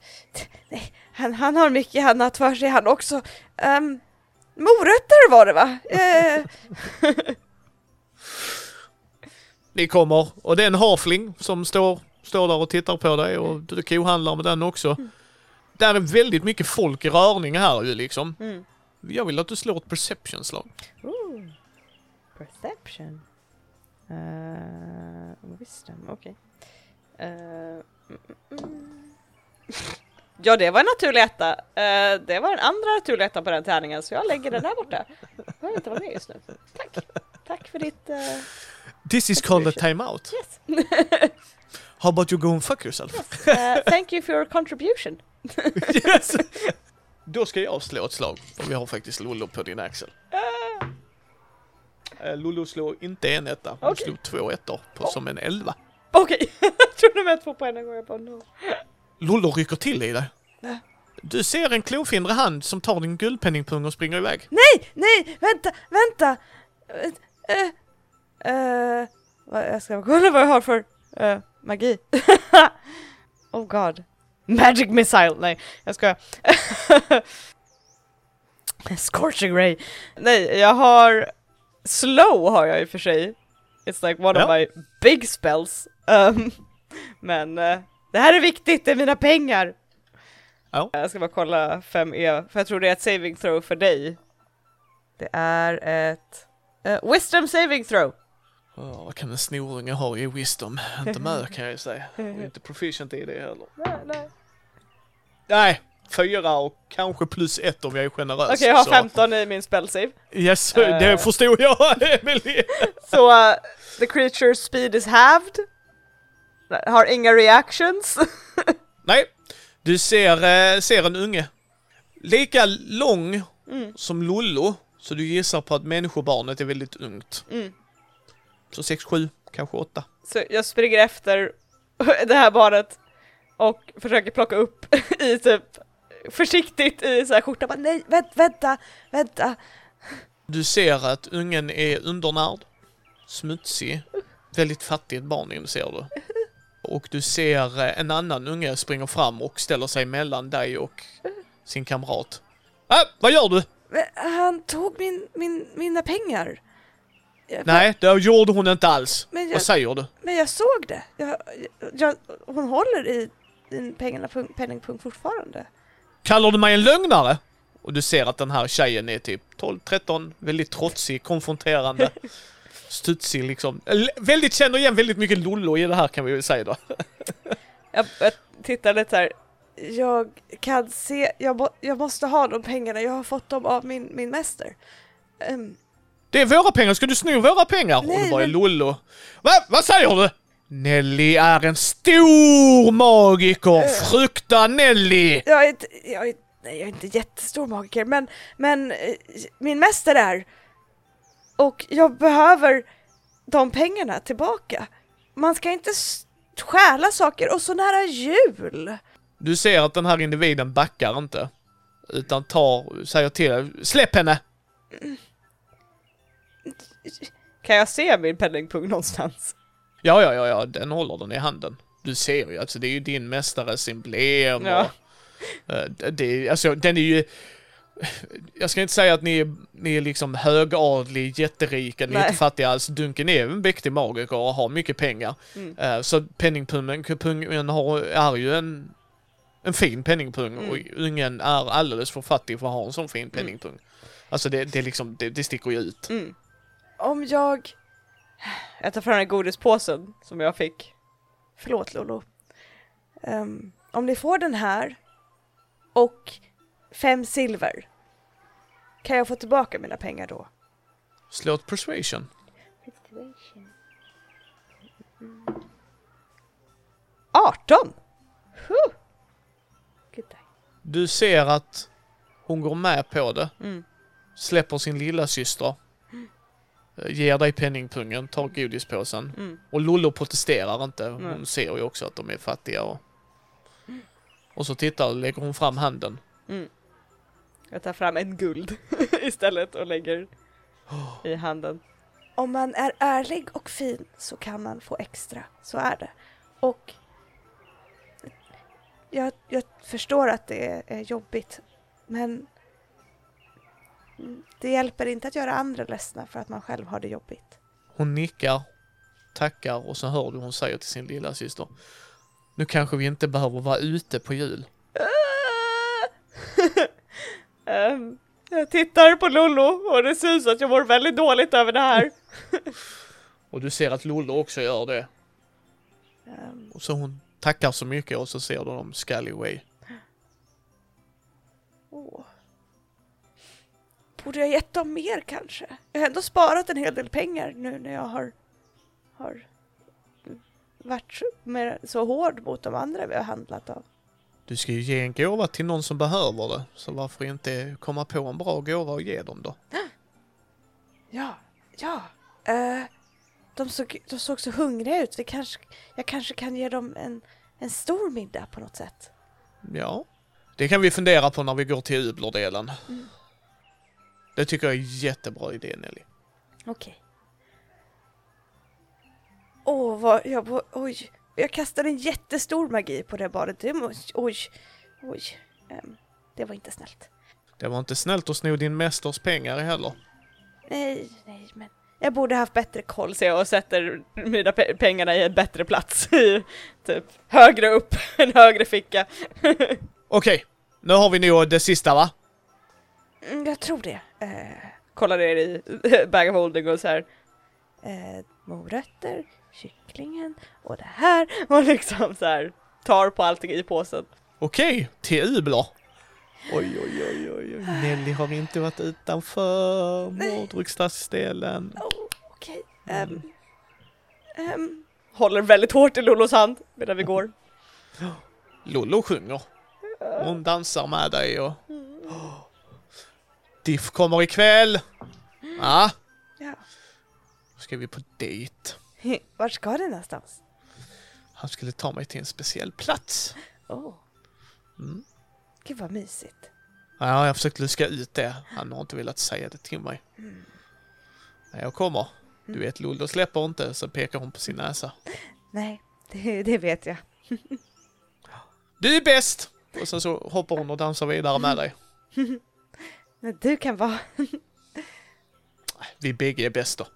nej han, han har mycket annat för sig han också. Um, morötter var det va? Eh, [laughs] Ni kommer och det är en hafling som står, står där och tittar på dig och du kohandlar med den också. Där är väldigt mycket folk i rörning här ju liksom. Mm. Jag vill att du slår ett perception-slag. Perception. Uh, wisdom, okej. Eh, mm, mm, mm. [laughs] Ja, det var en naturlig etta. Eh, det var en andra naturlig etta på den tärningen, så jag lägger den där borta. Jag behöver inte vara med just nu. Tack. Tack för ditt... eh, This is called a time-out. yes. [laughs] How about you go and fuck yourself? Eh, thank you for your contribution. [laughs] yes. Då ska jag slå ett slag, för vi har faktiskt Lollo på din axel. Uh, Lollo slår inte en etta, hon Okej. slog två ettor på, som en elva. Okej, [laughs] jag trodde med två på en gång. Jag bara no. Lollo rycker till i dig. Du ser en klofindrig hand som tar din guldpenningpung och springer iväg. nej, nej, vänta, vänta! Eh, vad- jag ska kolla vad jag har för eh, magi. [laughs] Oh god. Magic missile, nej jag ska. [laughs] Scorching ray. Nej, jag har slow har jag i och för sig. It's like one Ja. of my big spells. Um, [laughs] men eh, det här är viktigt, det är mina pengar. Ja. Jag ska bara kolla 5E, för jag tror det är ett saving throw för dig. Det är ett eh, wisdom saving throw. Oh, vad kan en snorunge ha i wisdom? Inte [laughs] med kan jag ju säga. Och [laughs] inte proficient i det heller. Nej, nej. Nej, fyra och kanske plus ett om jag är generös. Okej, jag har så- 15 i min spell save. Yes, [laughs] Eh. det förstod jag Emily. Så uh, the creature's speed is halved. Har inga reactions. Nej, du ser, eh, ser en unge. Lika lång Mm. som Lollo, så du gissar på att människobarnet är väldigt ungt. Mm. Så 6, 7, kanske 8. Så jag springer efter [laughs] det här barnet och försöker plocka upp [laughs] i typ försiktigt i så här skjortan. Bara, Nej, vänta, vänta, vänta. Du ser att ungen är undernärd, smutsig, väldigt fattigt barn ser du. Och du ser eh, en annan unge springa fram och ställer sig mellan dig och sin kamrat. Äh, vad gör du? Men Han tog min, min, mina pengar. Nej, det gjorde hon inte alls. Men jag- Vad säger du? Men jag såg det. Jag, jag, hon håller i din penningpung fortfarande. Kallar du mig en lögnare? Och du ser att den här tjejen är typ 12-13, väldigt trotsig, konfronterande, [laughs] studsig liksom. L- väldigt, känner igen väldigt mycket Lollo i det här kan vi väl säga då. [laughs] jag, jag tittar lite här. Jag kan se, jag, må, jag måste ha de pengarna, jag har fått dem av min, min mäster. Ehm, Det är våra pengar, ska du sno våra pengar? och Nej, det bara är men- Lollo. Va? Vad säger du? Nelly är en stor magiker! Frukta Nelly! jag är inte, jag är, nej, jag är inte jättestor magiker, men, men eh, min mäster är. Och jag behöver de pengarna tillbaka. Man ska inte stjäla saker och så nära jul. Du ser att den här individen backar inte. Utan tar, säger till släpp henne! Kan jag se min penningpung någonstans? Ja, ja, ja, ja, den håller den i handen. Du ser ju, alltså det är ju din mästares emblem Ja. och, eh, det, alltså den är ju... Jag ska inte säga att ni är, ni är liksom högadlig, jätterika, ni är inte fattiga alls. Dunken är en mäktig magiker och har mycket pengar. Mm. Eh, Så penningpungen pungen har, är ju en, en fin penningpung Mm. och ungen är alldeles för fattig för att ha en sån fin penningpung. Alltså det, det, liksom, det, det sticker ju ut. Mm. Om jag... Jag tar fram den godispåsen som jag fick. Förlåt Lolo. Ehm, om ni får den här och fem silver, kan jag få tillbaka mina pengar då? Slå ett persuasion. Mm. 18! Huh. Good day. Du ser att hon går med på det. Mm. Släpper sin lilla syster. Eh, Ger dig penningpungen, tar godispåsen. Mm. Och Lollo protesterar inte. Hon Nej. ser ju också att de är fattiga och... Och så tittar och lägger hon fram handen. Mm. Jag tar fram en guld [laughs] istället och lägger i handen. Om man är ärlig och fin så kan man få extra, så är det. Och jag, jag förstår att det är jobbigt, men det hjälper inte att göra andra ledsna för att man själv har det jobbigt. Hon nickar, tackar och så hör du hon säger till sin lilla syster. Nu kanske vi inte behöver vara ute på jul. [laughs] Ehm, jag tittar på Lollo och det syns att jag mår väldigt dåligt över det här. [laughs] Och du ser att Lollo också gör det. Ehm, Och så hon tackar så mycket och så ser du dem Scallyway. åh. Borde jag gett dem mer kanske? Jag har ändå sparat en hel del pengar nu när jag har, har varit så- hård mot de andra vi har handlat av. Du ska ju ge en gåva till någon som behöver det. Så varför inte komma på en bra gåva och ge dem då? [gasps] Ja, ja. Eh, de, såg, de såg så hungriga ut. Vi kanske, jag kanske kan ge dem en, en stor middag på något sätt. Ja, det kan vi fundera på när vi går till Ublerdelen. Det tycker jag är jättebra idé Nelly. Okej. Åh, vad jag... Oj. Jag kastade en jättestor magi på det badet. Det måste... Oj. Oj. Ehm, det var inte snällt. Det var inte snällt att sno din mästers pengar heller. Nej, nej, men... Jag borde haft bättre koll. Ser jag sätter mina pe- pengarna i en bättre plats. [laughs] Typ högre upp, [laughs] en högre ficka. [laughs] Okej, nu har vi nog det sista va? Mm, jag tror det. Eh, Kollar ner i [laughs] bag of holding och så här. eh, morötter, kycklingen Och det här. [laughs] Och liksom så här tar på allting i påsen. Okej, till Ubler. Oj, oj, oj, oj, oj. Nelly har inte varit utanför mordryksstadsdelen. Oh, okej. Ehm, ehm, Håller väldigt hårt i Lollos hand medan vi går. [gasps] Lollo sjunger. Hon dansar med dig och... Diff kommer ikväll. Ja, ja. då ska vi på dejt. [laughs] Vart ska det någonstans? Han skulle ta mig till en speciell plats. Åh. Mm. Gud vad mysigt. Ja, jag försökt luska ut det. Han har inte velat säga det till mig. När jag kommer. Du vet, Lollo släpper inte, så pekar hon på sin näsa. [laughs] Nej, det, det vet jag. [laughs] Du är bäst! Och sen så hoppar hon och dansar vidare med dig. Men du kan vara... Vi bägge är bäst då.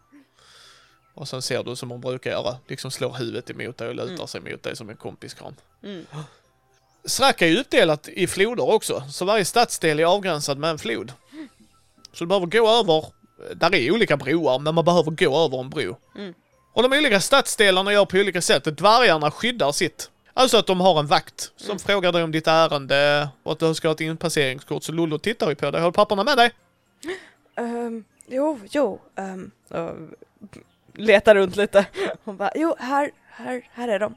Och sen ser du som hon brukar göra, liksom slår huvudet emot dig och lutar sig mot dig som en kompiskram. Mm. Srack är ju uppdelat i floder också, så varje stadsdel är avgränsad med en flod. Så du behöver gå över, där är olika broar, men man behöver gå över en bro. Mm. Och de olika stadsdelarna gör på olika sätt. Dvärgarna skyddar sitt. Alltså att de har en vakt som Mm. frågar dig om ditt ärende och att du ska ha ett inpasseringskort. Så Lollo tittar ju på dig. Har du papperna med dig? Um, jo, jo. Och letar runt lite. hon bara, jo, här, här, här är de.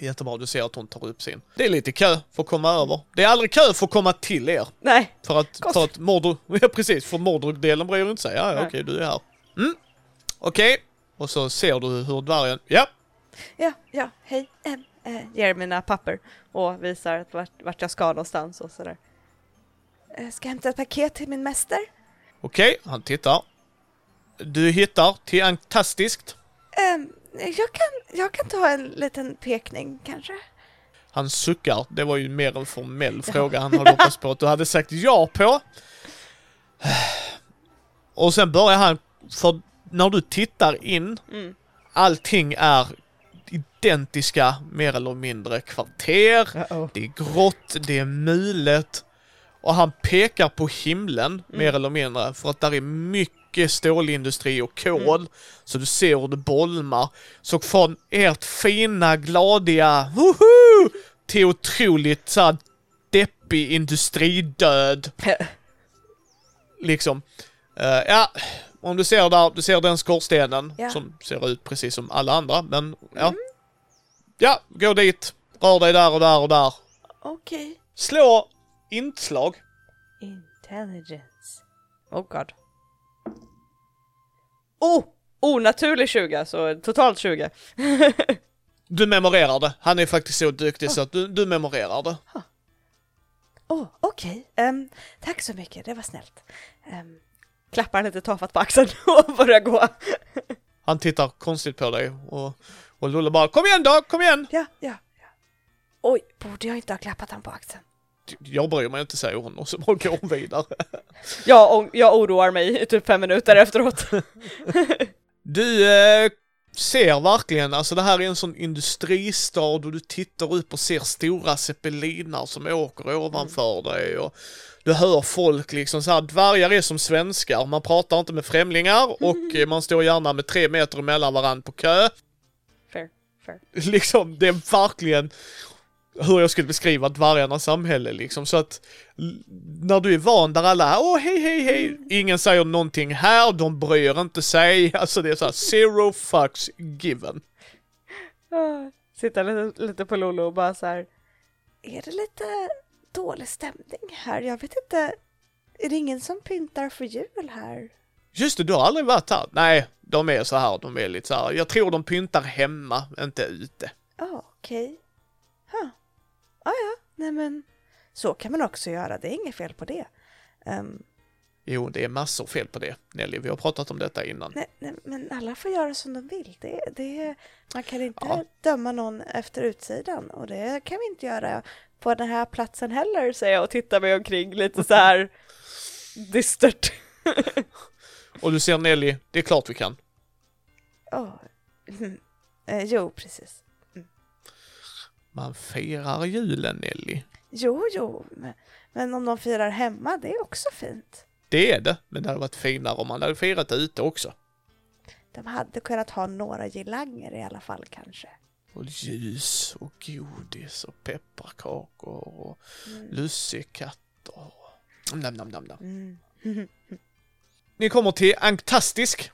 Jättebra, du ser att hon tar upp sin. Det är lite kö för att komma över. Det är aldrig kö för att komma till er. Nej, För att, Gott. för att Mordor, [laughs] ja precis, för Mordor-delen bryr inte sig. Ja, ja okej, du är här. Mm, okej. Och så ser du hur dvärgen, ja, Ja, ja, hej. ehm, eh, ger mina papper och visar att vart, vart jag ska någonstans och sådär. eh, ska jag hämta ett paket till min mäster? okej, han tittar. Du hittar till Antastiskt. Ehm, jag, kan, jag kan ta en liten pekning kanske. Han suckar. Det var ju mer en formell fråga han hade hoppats på att du hade sagt ja på. Och sen börjar han, för när du tittar in, Mm. allting är identiska mer eller mindre kvarter. Uh-oh. Det är grått, det är mulet. Och han pekar på himlen, mer eller mindre, för att där är mycket stålindustri och kol. Så du ser hur det bolmar. Så från ert fina, gladiga woho! till otroligt så här, deppig industridöd. [laughs] Liksom. Eh, ja, om du ser där, du ser den skorstenen Ja. som ser ut precis som alla andra, men ja. Ja, gå dit. Rör dig där och där och där. Okej. Slå inslag. Intelligence. Oh god. Oh! Oh, naturlig 20, så totalt 20. Du memorerar det. Han är faktiskt så duktig så att du, du memorerar det. Åh, okej. Ehm, tack så mycket, det var snällt. Ehm, Klappar lite tafatt på axeln [laughs] och börjar gå. Han tittar konstigt på dig och, och Lulle bara Kom igen då, kom igen! ja, ja, ja. Oj, borde jag inte ha klappat han på axeln? Jag bryr mig inte säger hon och så bara går hon vidare. Jag, o- jag oroar mig i typ fem minuter efteråt. [laughs] Du eh, ser verkligen, alltså det här är en sån industristad och du tittar upp och ser stora zeppelinar som åker ovanför dig och du hör folk liksom så här, dvärgar är som svenskar, man pratar inte med främlingar [laughs] och eh, man står gärna med tre meter mellan varandra på kö. Fair, fair. liksom, det är verkligen hur jag skulle beskriva dvärgarnas samhälle liksom. Så att när du är van där alla, åh hej hej hej, ingen säger någonting här, de bryr inte sig. [laughs] Alltså det är så här, zero fucks given. Ah, Sitta lite, lite på Lolo och bara så här. Är det lite dålig stämning här? Jag vet inte. Är det ingen som pyntar för jul här? Just det, du har aldrig varit här? Nej, de är så här, de är lite så här. jag tror de pyntar hemma, inte ute. Ja, okej. Huh. Ah, ja, nej men så kan man också göra. Det är inget fel på det. Ehm, Jo, det är massor fel på det, Nelly. Vi har pratat om detta innan. nej, nej, men alla får göra som de vill. Det, det, man kan inte Ja. döma någon efter utsidan och det kan vi inte göra på den här platsen heller. Säger jag och tittar mig omkring lite så här [laughs] dystert. [laughs] Och du ser Nelly, det är klart vi kan. Oh. [laughs] Eh, jo, precis. Man firar julen, Nelly. Jo, jo, men, men om de firar hemma, det är också fint. Det är det, men det hade varit finare om man hade firat ute också. De hade kunnat ha några girlanger i alla fall kanske. Och ljus och godis och pepparkakor och Mm. lussekatter. Nam, nam, nam, nam. Mm. [laughs] Ni kommer till Anktastisk.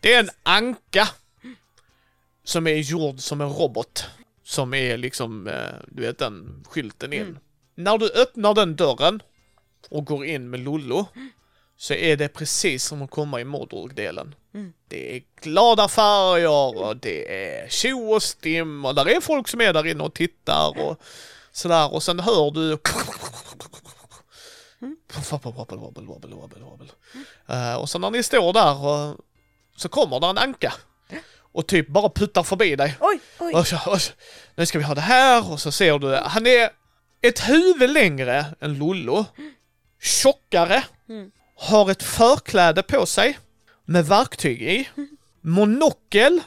Det är en anka som är gjord som en robot. Som är liksom, eh, du vet den skylten in. Mm. När du öppnar den dörren och går in med Lollo så är det precis som att komma i Mordor-delen. Mm. Det är glada färger och det är tjo och stim och där är folk som är där inne och tittar och sådär och sen hör du wobbel. Eh, och så när ni står där och, så kommer där en anka och typ bara puttar förbi dig. Oj, oj. Och så, och så, nu ska vi ha det här och så ser du, han är ett huvud längre än Lollo. Tjockare. Mm. Har ett förkläde på sig. Med verktyg i. Monokel.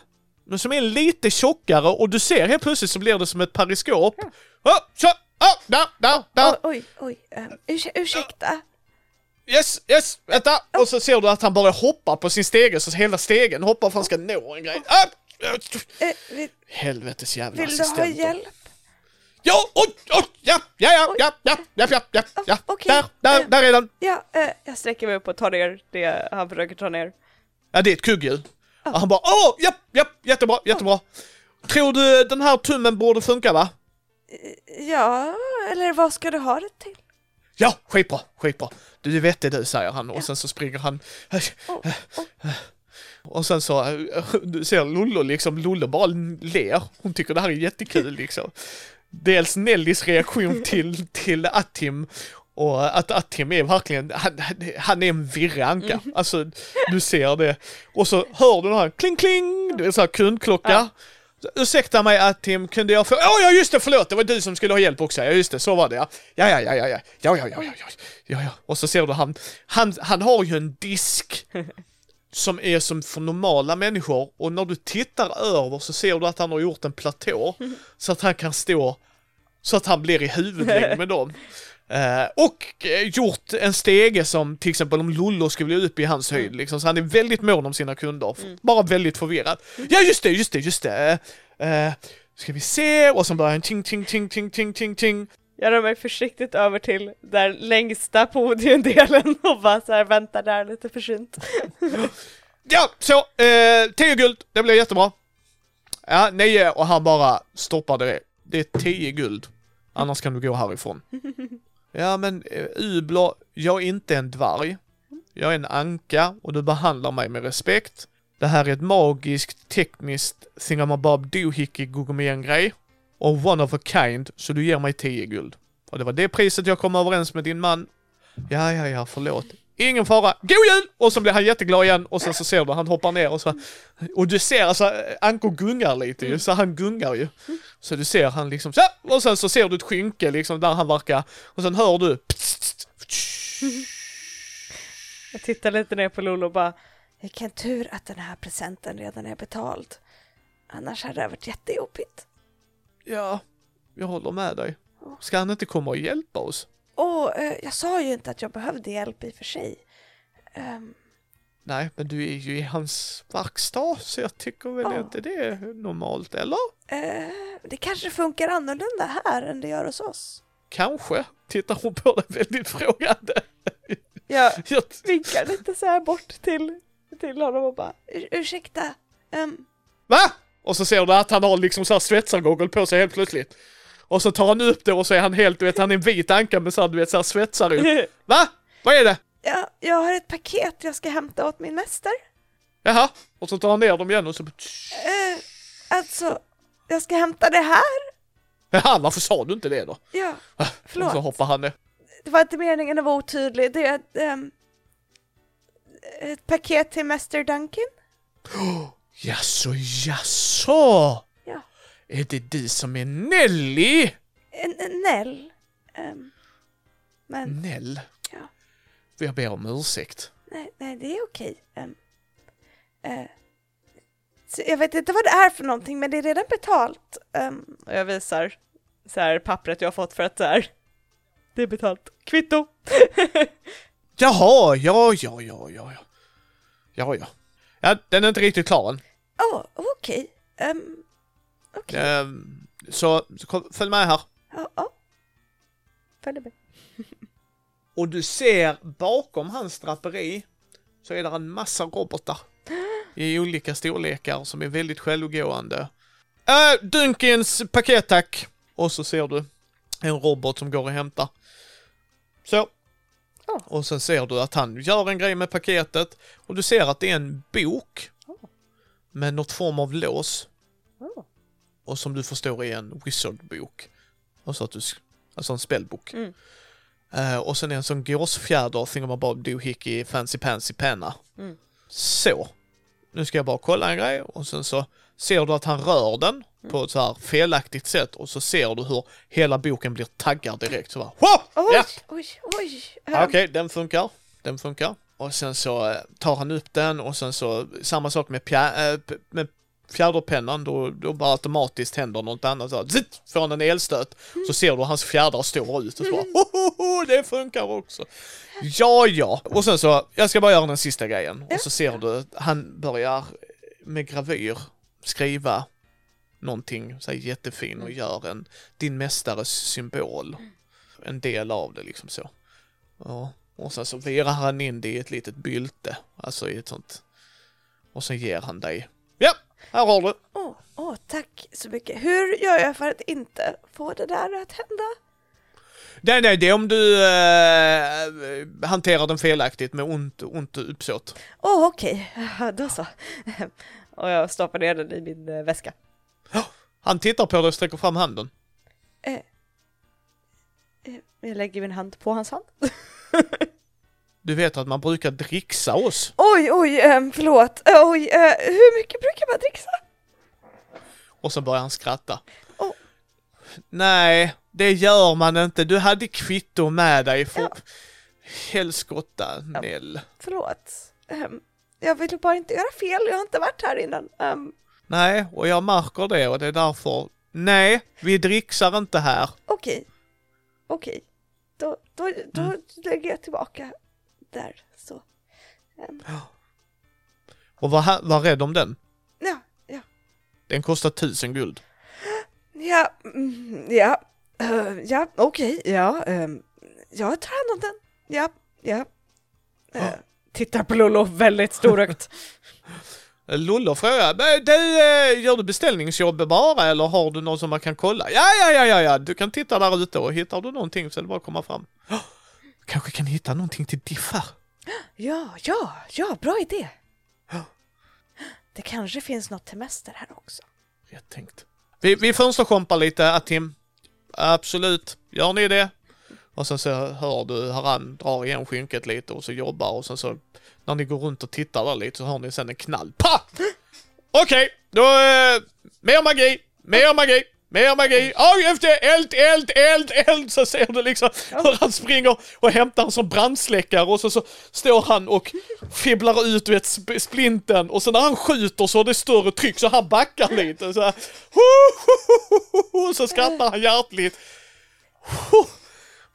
Men som är lite tjockare och du ser helt plötsligt så blir det som ett periskop. Oh, så, oh, där, där, där. Oj, oj, oj. Um, ursäk, ursäkta. Yes, yes, vänta! Och så ser du att han börjar hoppa på sin stege så hela stegen hoppar för att han ska nå en grej. Ah! Eh, vill, Helvetes jävla vill du ha assistenter. hjälp? Ja, oj, oj, ja, ja, ja, ja, ja, ja, ja, ja, ja, Okej. där, där, Eh. där är den. Ja, eh, Jag sträcker mig upp och tar ner det han försöker ta ner. Ja, det är ett kugghjul. Och han bara, åh, ja, ja, jättebra, jättebra. Tror du den här tummen borde funka va? ja, eller vad ska du ha det till? Ja, skitbra, skitbra. Du är vettig du, säger han och sen så springer han. Och sen så, äh, du ser Lollo liksom, Lollo bara ler. Hon tycker det här är jättekul liksom. Dels Nellys reaktion [laughs] till, till Atim och att Atim är verkligen, han, han är en virranka. Alltså, du ser det. Och så hör du den här kling kling, det är så här kundklocka. Ursäkta mig Atim, kunde jag få... Åh ja just det, förlåt, det var du som skulle ha hjälp också. Ja just det, så var det ja. Ja ja ja ja ja, ja ja ja ja ja, ja, ja. Och så ser du han, han, han har ju en disk [laughs] som är som för normala människor och när du tittar över så ser du att han har gjort en platå [laughs] så att han kan stå så att han blir i huvudlängd med dem. Eh, och eh, gjort en stege som till exempel om Lollo skulle bli upp i hans höjd liksom, så han är väldigt mån om sina kunder. Bara väldigt förvirrad. Ja just det, just det, just det. Eh, ska vi se och så börjar han ting ting ting ting ting ting ting. Jag rör mig försiktigt över till den längsta podiumdelen och bara så här väntar där lite försynt. [laughs] Ja, så, eh, 10 guld, det blir jättebra. Ja, 9 och han bara stoppar det. Det är 10 guld. Annars kan du gå härifrån. [laughs] Ja, men eh, Ublo, jag är inte en dvärg. Jag är en anka och du behandlar mig med respekt. Det här är ett magiskt, tekniskt thingamabob doohickey gugomien-grej. Och one of a kind, så du ger mig 10 guld. Och det var det priset jag kom överens med din man. Ja, ja, ja, förlåt. Ingen fara, god jul! Och så blir han jätteglad igen och sen så ser du han hoppar ner och så och du ser alltså Anko gungar lite ju, så han gungar ju. Så du ser han liksom så och sen så ser du ett skynke liksom där han verkar och sen hör du Jag tittar lite ner på Lolo och bara Vilken tur att den här presenten redan är betald. Annars hade det varit jättejobbigt. Ja, jag håller med dig. Ska han inte komma och hjälpa oss? Och eh, jag sa ju inte att jag behövde hjälp i och för sig. Ehm, Nej, men du är ju i hans verkstad så jag tycker väl Ja. inte det är normalt, eller? eh, det kanske funkar annorlunda här än det gör hos oss. Kanske. Tittar hon på dig väldigt frågande. [laughs] Jag Jag, vinkar lite så här bort till, till honom och bara Ur- ursäkta. ehm, Va? Och så ser du att han har liksom så här svetsargoggel på sig helt plötsligt. Och så tar han upp det och så är han helt, du vet, han är en vit anka med så här, du vet, så här svetsar ut. Va? Vad är det? ja, jag har ett paket jag ska hämta åt min mäster. Jaha. Och så tar han ner dem igen och så... Eh, alltså, jag ska hämta det här. Jaha, varför sa du inte det då? Ja, Och förlåt. så hoppar han ner. Det var inte meningen att vara otydlig. Det är ett, ehm, ett paket till Mäster Duncan. [gasps] Jaså, jaså? Är det du som är Nelly? En, en Nell. Ehm, men Nell? Ja. Jag ber om ursäkt. nej, nej, det är okej. Eh, så jag vet inte vad det är för någonting, men det är redan betalt. Och jag visar så här pappret jag har fått för att så här det är betalt. Kvitto! [laughs] Jaha, ja, ja, ja, ja, ja. Ja, ja. Ja, den är inte riktigt klar än. Åh, okej. Ehm, okej. Ehm, så, så kom, följ med här. Ja, ja. Följ med. [laughs] Och du ser bakom hans draperi så är det en massa robotar i olika storlekar som är väldigt självgående. Äh, Dunkins paket tack! Och så ser du en robot som går och hämtar. Så. Och sen ser du att han gör en grej med paketet och du ser att det är en bok med något form av lås. Oh. Och som du förstår är en wizardbok. Alltså, att du, alltså en spellbok. Mm. Eh, och sen en sån gåsfjäder thingamabob doohickey fancy pansy penna. Mm. Så. Nu ska jag bara kolla en grej och sen så ser du att han rör den på ett så här felaktigt sätt och så ser du hur hela boken blir taggad direkt. Så bara, Wow! Oj, Ja, oj, oj. Ehm, Okej, den funkar. Den funkar. Och sen så eh, tar han upp den och sen så samma sak med, pja, äh, p- med fjäderpennan, då, då bara automatiskt händer något annat. Så, zitt, får han en elstöt så ser du hans fjädrar står ut och så bara, ho, ho, ho, det funkar också. Ja, ja. Och sen så, jag ska bara göra den sista grejen. Och så ser du, han börjar med gravyr skriva någonting så här jättefin och gör en, din mästares symbol. En del av det liksom så. Ja, och sen så virar han in det i ett litet bylte, alltså i ett sånt. Och sen ger han dig. Ja, här har du. Åh, åh, tack så mycket. Hur gör jag för att inte få det där att hända? Nej, nej, det är om du eh, hanterar den felaktigt med ont, ont uppsåt. Åh, okej. Då så. Och jag stoppar ner den i min eh, väska. Han tittar på dig och sträcker fram handen. Eh, Jag lägger min hand på hans hand. [laughs] Du vet att man brukar dricksa oss. oj, oj, ehm, förlåt. Oj, eh, hur mycket brukar man dricksa? Och så börjar han skratta. Åh. Nej, det gör man inte. Du hade kvitto med dig. För... Ja. Helskotta, Ja. Nell. Förlåt. Ehm, jag ville bara inte göra fel, jag har inte varit här innan. Ehm, Nej, och jag märker det och det är därför. Nej, vi dricksar inte här. okej. Okej. Då, då, då Mm. lägger jag tillbaka där, så. Ehm, Och var, här- var rädd om den. ja, ja. Den kostar tusen guld. Ja, mm, ja. Eh, ja, okej, ja. ehm, jag tar hand om den. Ja, ja. Eh, Tittar på Lollo väldigt storögt. [laughs] Lollo frågar, "Men du, eh, gör du beställningsjobb bara eller har du någon som man kan kolla? Ja, ja, ja, ja, ja, du kan titta där ute och hittar du någonting så är det bara att komma fram. "Åh, Kanske kan hitta någonting till Diff här. ja, ja, ja, bra idé. Ja. Det kanske finns något till mäster här också. Rätt tänkt. Vi, vi fönsterkompar lite, Atim. Absolut, gör ni det? Och sen så hör du hur han drar igen skynket lite och så jobbar och sen så när ni går runt och tittar där lite så hör ni sen en knall. Pa! [gasps] Okej, då eh, mer magi, mer magi, mer magi. Oj, efter eld, eld, eld, eld så ser du liksom hur han springer och hämtar en sån brandsläckare och så, så står han och fibblar ut du vet, sp- splinten och sen när han skjuter så är det större tryck så han backar lite så här. Och så skrattar han hjärtligt.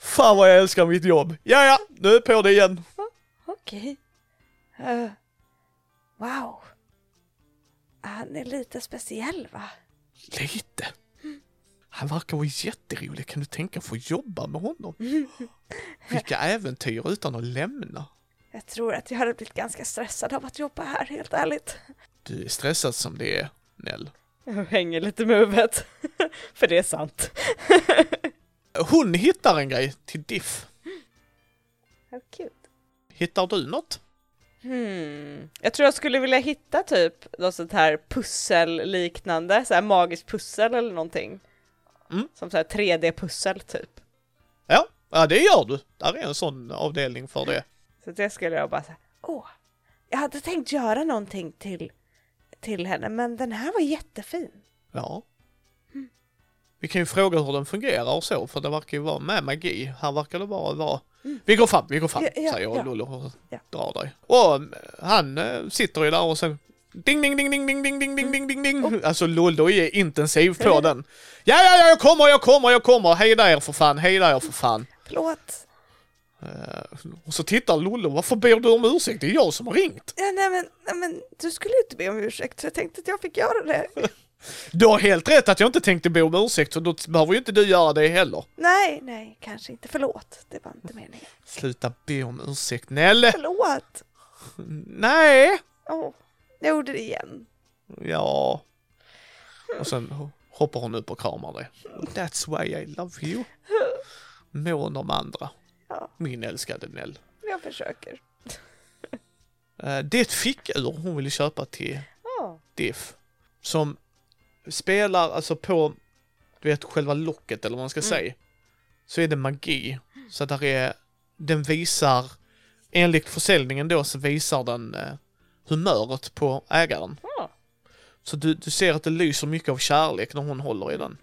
Fan vad jag älskar mitt jobb. Ja, ja, nu är på det igen. Okej. Eh, wow. Han är lite speciell va? Lite. Han verkar vara jätterolig. Kan du tänka få jobba med honom? [laughs] Vilka äventyr utan att lämna. Jag tror att jag hade blivit ganska stressad av att jobba här, helt ärligt. Du är stressad som det är, Nell. Jag hänger lite med huvudet. [laughs] För det är sant. [laughs] Hon hittar en grej till Diff. How cute. Hittar du något? Hmm. Jag tror jag skulle vilja hitta typ något sånt här pussel-liknande, så här magiskt pussel eller någonting. Mm. Som så här 3D-pussel typ. Ja, ja det gör du. Där är en sån avdelning för det. Så det skulle jag bara säga. Åh, jag hade tänkt göra någonting till, till henne, men den här var jättefin. Ja. Vi kan ju fråga hur den fungerar och så, för det verkar ju vara med magi. Här verkar det bara vara... Vi går fram, vi går fram, Ja, ja, säger ja. Lollo och drar dig. Och eh, han eh, sitter ju där och sen Ding, ding, ding, ding, ding, ding, ding, ding, ding, ding, ding. Alltså Lollo är intensiv på den. Ja, ja, ja, jag kommer, jag kommer, jag kommer. Hejda er för fan, hejda er för fan. Förlåt. Eh, och så tittar Lollo, varför ber du om ursäkt? Det är jag som har ringt. Ja, nej, men, nej, men du skulle inte be om ursäkt, så jag tänkte att jag fick göra det. [laughs] Du har helt rätt att jag inte tänkte be om ursäkt, så då behöver ju inte du göra det heller. Nej, nej, kanske inte. Förlåt. Det var inte meningen. Sluta be om ursäkt, Nelle. Förlåt. Nej. Åh, jag gjorde det igen. Ja. Och sen ho- hoppar hon upp och kramar dig. That's why I love you. Mån om andra. Ja. Min älskade Nell. Jag försöker. Eh, Det är ett fickur hon ville köpa till Ja. Diff. Som spelar alltså på, du vet själva locket eller vad man ska säga. Så är det magi. Så där är, den visar, enligt försäljningen då så visar den eh, humöret på ägaren. Ja. Så du, du ser att det lyser mycket av kärlek när hon håller i den.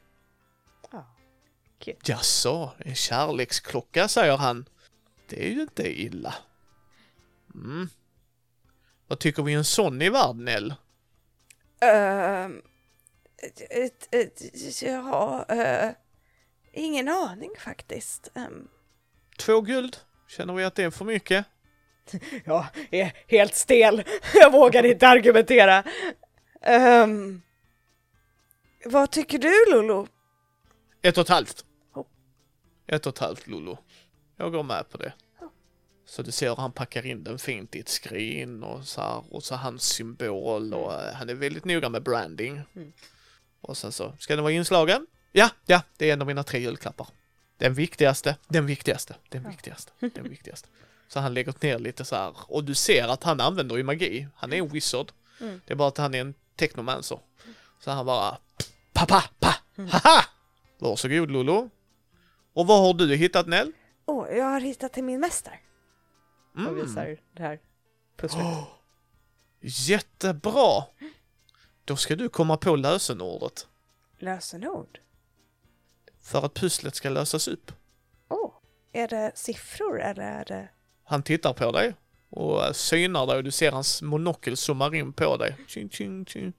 Ja. Kul. Jaså, en kärleksklocka säger han. Det är ju inte illa. Mm. Vad tycker vi en sån i världen, Nell? Ehm, ett, ja, eh, ingen aning faktiskt. Ehm, Två guld? Känner vi att det är för mycket? Jag är helt stel. [laughs] Jag vågar inte argumentera. ehm, vad tycker du Lolo? Ett och ett halvt. Oh. Ett och ett halvt Lolo. Jag går med på det. Så du ser hur han packar in den fint i ett skrin och så här, och så hans symbol och eh, han är väldigt noga med branding. Mm. Och sen så, ska den vara inslagen? Ja, ja, det är en av mina tre julklappar. Den viktigaste, den viktigaste, den viktigaste, [laughs] den viktigaste. Så han lägger ner lite så här och du ser att han använder ju magi. Han är en wizard. Mm. Det är bara att han är en technomancer. Så han bara pa pa pa, haha! Varsågod Lolo. Och vad har du hittat Nell? Åh, jag har hittat till min mästare. Mm. Och visar det här pusslet. Jättebra! Då ska du komma på lösenordet Lösenord. för att pusslet ska lösas upp. Åh, är det siffror eller är det... Han tittar på dig och synar dig och du ser hans monokel zoomar in på dig. Tjing, tjing, tjing.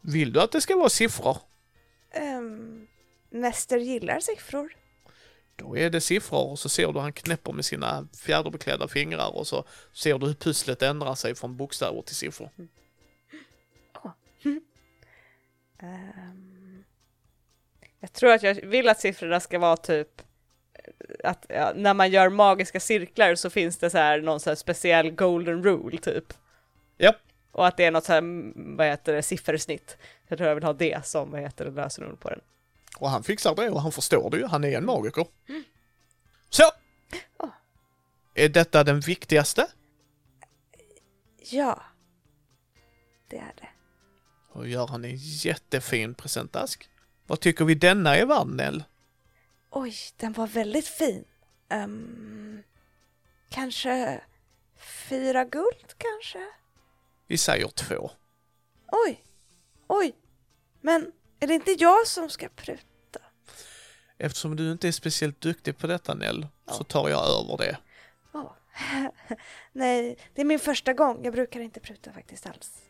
Vill du att det ska vara siffror? Um, Mäster gillar siffror. Då är det siffror och så ser du han knäpper med sina fjäderbeklädda fingrar och så ser du hur pusslet ändrar sig från bokstäver till siffror. Ehm, Jag tror att jag vill att siffrorna ska vara typ att ja, när man gör magiska cirklar så finns det så här någon så här speciell golden rule typ. Japp. Och att det är något så här, mm, vad heter det, siffersnitt. Jag tror jag vill ha det som, vad heter det, lösenord på den. Och han fixar det och han förstår det ju, han är en magiker. Så! Ja. Är detta den viktigaste? Ja. Det är det. Och gör han en jättefin presentask. Vad tycker vi denna är värd, Nell? Oj, den var väldigt fin. Ehm, kanske fyra guld kanske? Vi säger två. Oj, oj. Men är det inte jag som ska pruta? Eftersom du inte är speciellt duktig på detta, Nell, så tar jag över det. Åh. [laughs] Nej, det är min första gång. Jag brukar inte pruta faktiskt alls.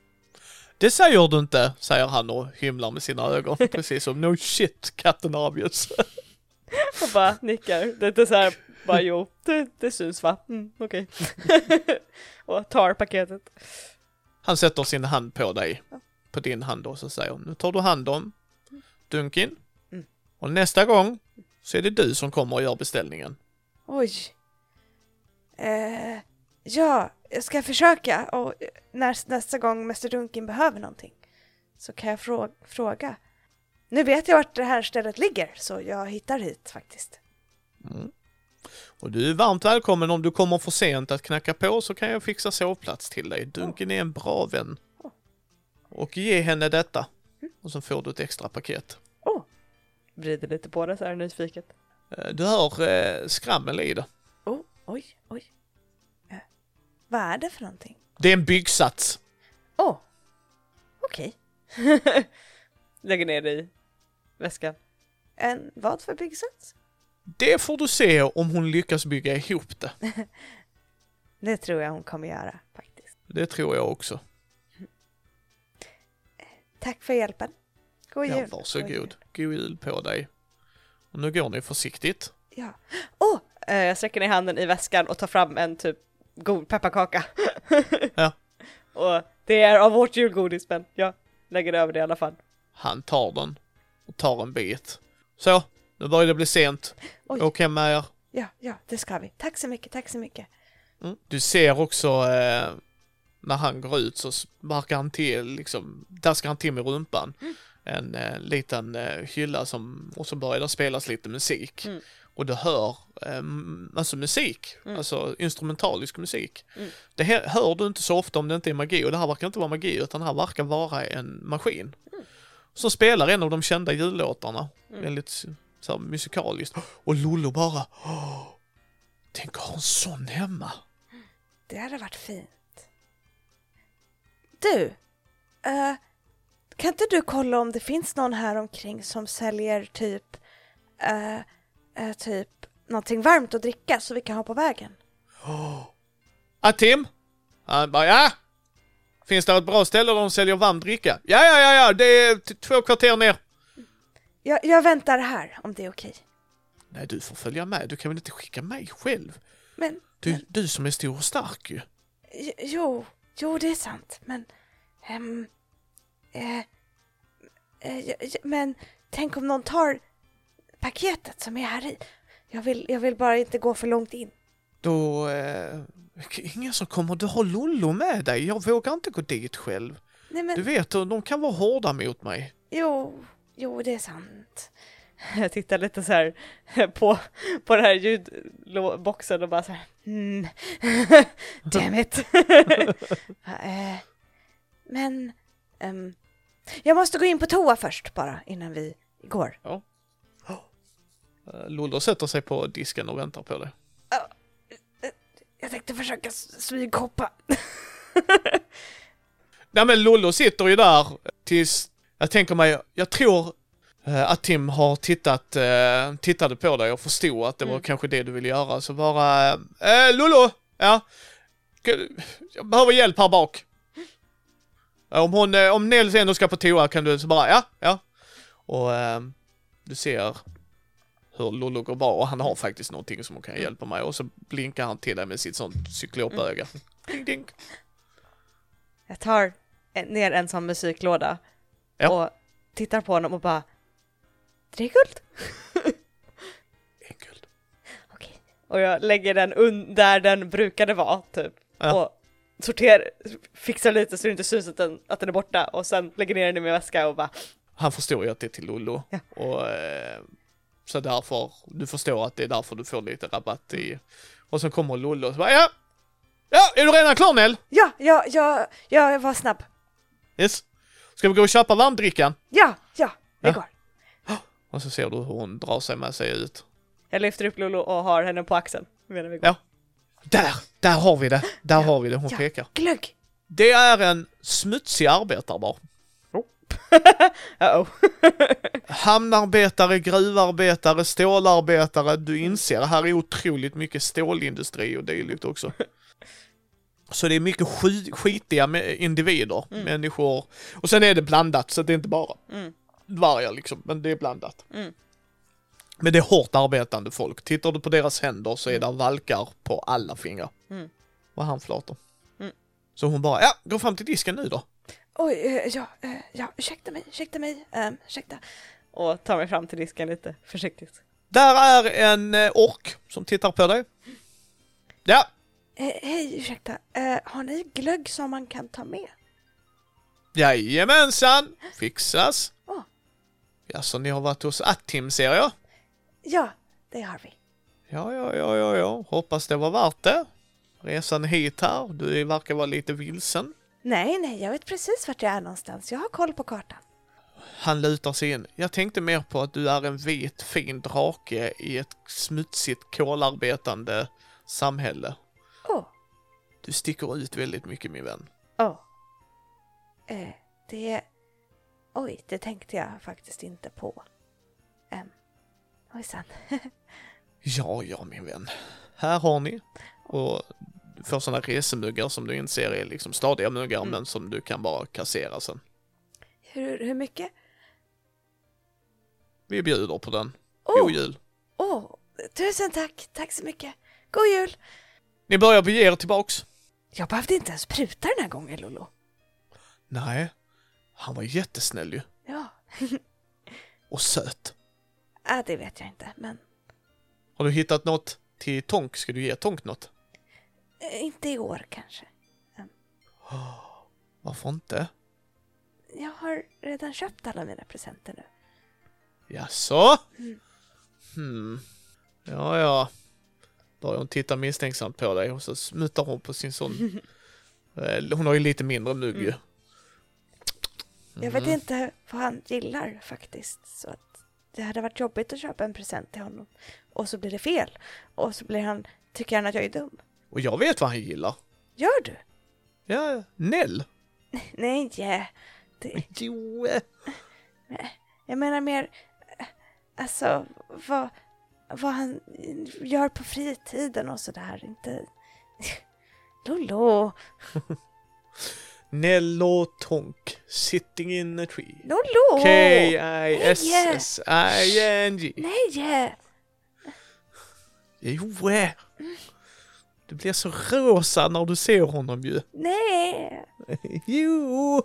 Det säger du inte, säger han och hymlar med sina ögon. [laughs] Precis som no shit, katten avgörs. [laughs] Och bara nickar. Det är så här, bara jo, det, det syns va? Mm, okej. [laughs] och tar paketet. Han sätter sin hand på dig, på din hand och så säger nu tar du hand om Dunkin. Mm. Och nästa gång så är det du som kommer och gör beställningen. Oj. Eh, ja, jag ska försöka och när, nästa gång Mr Dunkin behöver någonting så kan jag frå- fråga. Nu vet jag vart det här stället ligger så jag hittar hit faktiskt. Och du är varmt välkommen om du kommer för sent att knacka på så kan jag fixa sovplats till dig. Dunkin är en bra vän. Och ge henne detta. Och så får du ett extra paket. Åh, Vrider lite på det så här nyfiket. Eh, Du hör eh, skrammel i det. oh, oj, oj. Eh, vad är det för någonting? Det är en byggsats. Åh, okej. [laughs] Lägger ner i väskan. En vad för byggsats? Det får du se om hon lyckas bygga ihop det. [laughs] Det tror jag hon kommer göra faktiskt. Det tror jag också. Tack för hjälpen. God jul. Ja, God varsågod. jul. God jul på dig. Och nu går ni försiktigt. Ja. Åh, Eh, jag sträcker ner handen i väskan och tar fram en typ god pepparkaka. [laughs] Ja. och det är av vårt julgodis men jag lägger över det i alla fall. Han tar den och tar en bit. Så, nu börjar det bli sent. Oj. Åk hem med er. ja, ja, det ska vi. Tack så mycket, tack så mycket. Mm. Du ser också eh, när han går ut så sparkar han till, liksom, daskar han till med rumpan. En eh, liten eh, hylla som, och så börjar det spelas lite musik. Mm. Och du hör eh, alltså musik, Mm. alltså instrumentalisk musik. Mm. Det hör du inte så ofta om det inte är magi och det här verkar inte vara magi utan det här verkar vara en maskin. Som spelar en av de kända jullåtarna, Mm. väldigt så här, musikaliskt. Och Lollo bara, "Åh, tänk ha en sån hemma. Det hade varit fint. Du, eh, kan inte du kolla om det finns någon här omkring som säljer typ, eh, eh, typ någonting varmt att dricka så vi kan ha på vägen? Ah, Tim? Han bara, ja? Finns det ett bra ställe där de säljer varm dricka? Ja, ja, ja, ja, det är två kvarter ner. Jag, jag väntar här om det är okej. Nej, du får följa med. Du kan väl inte skicka mig själv? Men, Du, du som är stor och stark ju. jo, jo det är sant, men, ehm, eh, eh, men tänk om någon tar paketet som är här i. Jag vill, jag vill bara inte gå för långt in. Då, eh, ingen som kommer. Du har Lollo med dig. Jag vågar inte gå dit själv. Nej men, Du vet, de kan vara hårda mot mig. jo, jo det är sant. [laughs] Jag tittar lite så här [laughs] på, på den här ljudboxen och bara så här. Mm. [laughs] Damn it. Eh, Men ehm, jag måste gå in på toa först bara innan vi går. [gasps] Eh, Lollo sätter sig på disken och väntar på dig. Jag tänkte försöka smyghoppa. [laughs] Nej men Lollo sitter ju där tills, jag tänker mig, jag tror eh, att Tim har tittat, eh, tittade på dig och förstod att det var Mm. kanske det du ville göra. Så bara, eh, Lollo, ja, jag behöver hjälp här bak. Eh, Om hon, eh, om Nels ändå ska på toa kan du så bara, ja, ja. Och eh, du ser hur Lollo går bra och han har faktiskt någonting som hon kan hjälpa mig och så blinkar han till dig med sitt sånt cyklopöga. Ding, ding. Jag tar ner en sån musiklåda Ja. och tittar på honom och bara Tre guld. En guld. Okej. Och jag lägger den där den brukade vara typ. Ja. Och sorterar, fixar lite så det inte syns att den, att den är borta och sen lägger ner den i min väska och bara Han förstår ju att det är till Lollo. Ja. Och, eh, så därför, du förstår att det är därför du får lite rabatt i. Och sen kommer Lollo och så bara ja! Ja, är du redan klar Nell? Ja, ja, ja, ja, jag var snabb. Yes. Ska vi gå och köpa varmdrickan? Ja, ja, det Ja. går. Och så ser du hur hon drar sig med sig ut. Jag lyfter upp Lolo och har henne på axeln. medan vi går. Ja. Där! Där har vi det! Där har vi det, hon Ja. pekar. Glögg. Det är en smutsig arbetarbar. [laughs] Uh-oh. [laughs] Hamnarbetare, gruvarbetare, stålarbetare. Du inser, här är otroligt mycket stålindustri och dylikt också. [laughs] Så det är mycket sk- skitiga individer, människor. Och sen är det blandat, så det är inte bara Mm. dvärgar liksom, men det är blandat. Mm. Men det är hårt arbetande folk. Tittar du på deras händer så är det valkar på alla fingrar. Mm. Och handflator. Mm. Så hon bara, ja, gå fram till disken nu då. Oj, eh, ja, eh, ja, ursäkta mig, ursäkta mig, um, ursäkta. Och tar mig fram till disken lite försiktigt. Där är en eh, ork som tittar på dig. Ja, hej, ursäkta, har ni glögg som man kan ta med? jajamensan, fixas. Åh. Ja, så ni har varit hos Attim ser jag. Ja, det har vi. Ja, ja, ja, ja, ja, hoppas det var värt det. Resan hit här, du verkar vara lite vilsen. Nej, nej, jag vet precis vart jag är någonstans. Jag har koll på kartan. Han lutar sig in. Jag tänkte mer på att du är en vit fin drake i ett smutsigt kolarbetande samhälle. Åh, Du sticker ut väldigt mycket min vän. åh. Eh, det... Oj, det tänkte jag faktiskt inte på. Um, ojsan. [laughs] Ja, ja min vän. Här har ni. Och får sådana resemuggar som du inser är liksom stadiga muggar Mm. men som du kan bara kassera sen. hur, hur mycket? Vi bjuder på den. Åh, God jul. åh, tusen tack, tack så mycket. God jul! Ni börjar bege er tillbaks. Jag behövde inte ens pruta den här gången, Lolo. Nej, han var jättesnäll ju. Ja, Och söt. äh, det vet jag inte, men Har du hittat något till Tonk? Ska du ge Tonk något? Eh, inte i år kanske. [gasps] Varför inte? Jag har redan köpt alla mina presenter nu. Jaså? Hmm. Ja, ja. Börjar hon titta misstänksamt på dig och så smuttar hon på sin sån... [laughs] Hon har ju lite mindre mugg ju. Jag vet inte vad han gillar faktiskt. Så att det hade varit jobbigt att köpa en present till honom. Och så blir det fel. Och så blir han, tycker han att jag är dum. Och jag vet vad han gillar. Gör du? Ja, Nell. [laughs] Nej, yeah. det, Jo. jag menar mer, alltså vad, vad han gör på fritiden och sådär. Inte... [laughs] Lollo, [laughs] Nell och Tonk. Sitting in a tree. Lollo! K-I-S-S-I-N-G. Nej! Jo. Du blir så rosa när du ser honom ju. Nej! [laughs] Jo!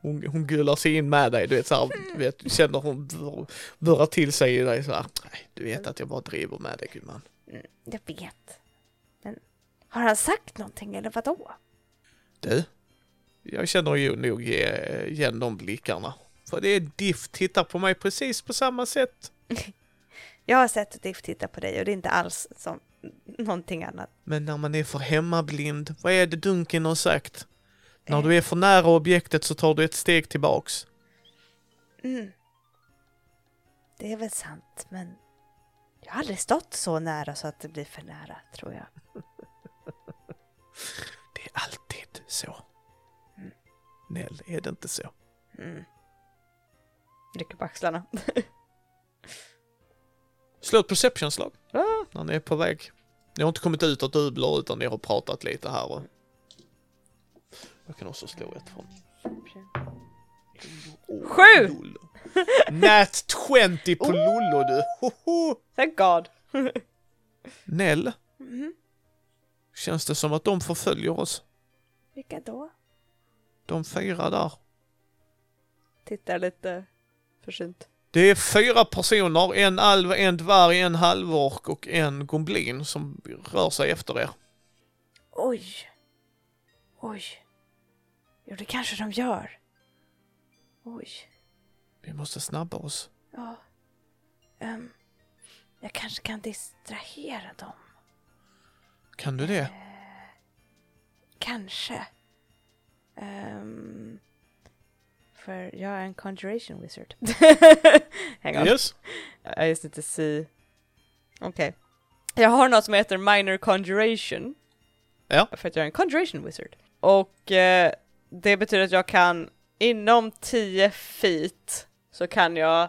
Hon, hon gullar sig in med dig, du vet såhär, du vet, du känner hon bur- burrar till sig i dig såhär. Nej, du vet att jag bara driver med dig gumman. Jag vet. Men har han sagt någonting eller vadå? Du, jag känner ju nog eh, igen de blickarna. För det är Diff tittar på mig precis på samma sätt. [laughs] Jag har sett Diff titta på dig och det är inte alls som någonting annat. Men när man är för hemmablind, vad är det Dunken har sagt? När du är för nära objektet så tar du ett steg tillbaks. Mm. Det är väl sant, men jag har aldrig stått så nära så att det blir för nära, tror jag. [laughs] Det är alltid så. Nell, är det inte så? Mm. Rycker på axlarna. [laughs] Slå ett perception-slag. Ah. när ni är på väg. Ni har inte kommit ut och dublar utan ni har pratat lite här och... Jag kan också slå ett från... [laughs] Oh, Sju! Lollo. Nat 20 på Lollo du! Hoho. Thank God. [laughs] Nell, Mm. känns det som att de förföljer oss? Vilka då? De fyra där. Tittar lite försynt. Det är fyra personer, en alv, en dvärg, en halvork och en goblin som rör sig efter er. Oj. Oj. Jo, det kanske de gör. Oj. Vi måste snabba oss. Ja. Ehm, jag kanske kan distrahera dem. Kan du det? Kanske. Ehm, för jag är en conjuration wizard. [laughs] Hang on. Yes. I just need to see. Okej. Jag har något som heter minor conjuration. Ja. För att jag är en conjuration wizard. Och eh, det betyder att jag kan inom 10 feet så kan jag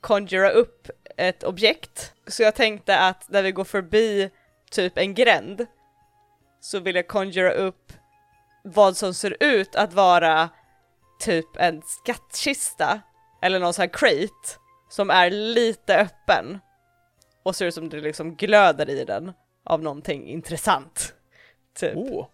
conjura upp ett objekt. Så jag tänkte att när vi går förbi typ en gränd så vill jag conjura upp vad som ser ut att vara typ en skattkista eller någon sån här crate som är lite öppen och ser ut som det liksom glöder i den av någonting intressant. Typ. Oh.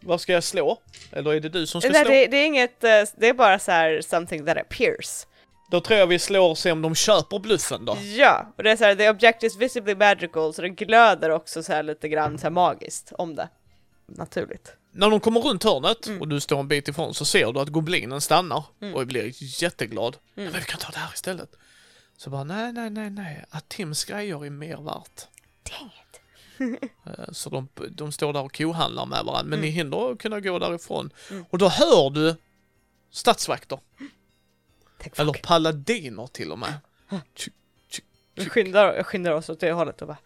Vad ska jag slå? Eller är det du som ska Nej, slå? det, det är inget, eh, det är bara så här something that appears. Då tror jag vi slår och ser om de köper bluffen då. Ja, och det är så här, the object is visibly magical, så det glöder också så här lite grann så här magiskt om det. Naturligt. När de kommer runt hörnet Mm. och du står en bit ifrån så ser du att goblinen stannar Mm. och blir jätteglad. Mm. Men vi kan ta det här istället. Så bara nej, nej, nej, nej. Att Tims grejer är mer värt. Dang. [laughs] Eh, Så de, de står där och kohandlar med varandra, men Mm. ni hinner kunna gå därifrån. Mm. Och då hör du stadsvakter, Tack eller paladiner till och med. Vi skyndar, jag skyndar oss åt det hållet och bara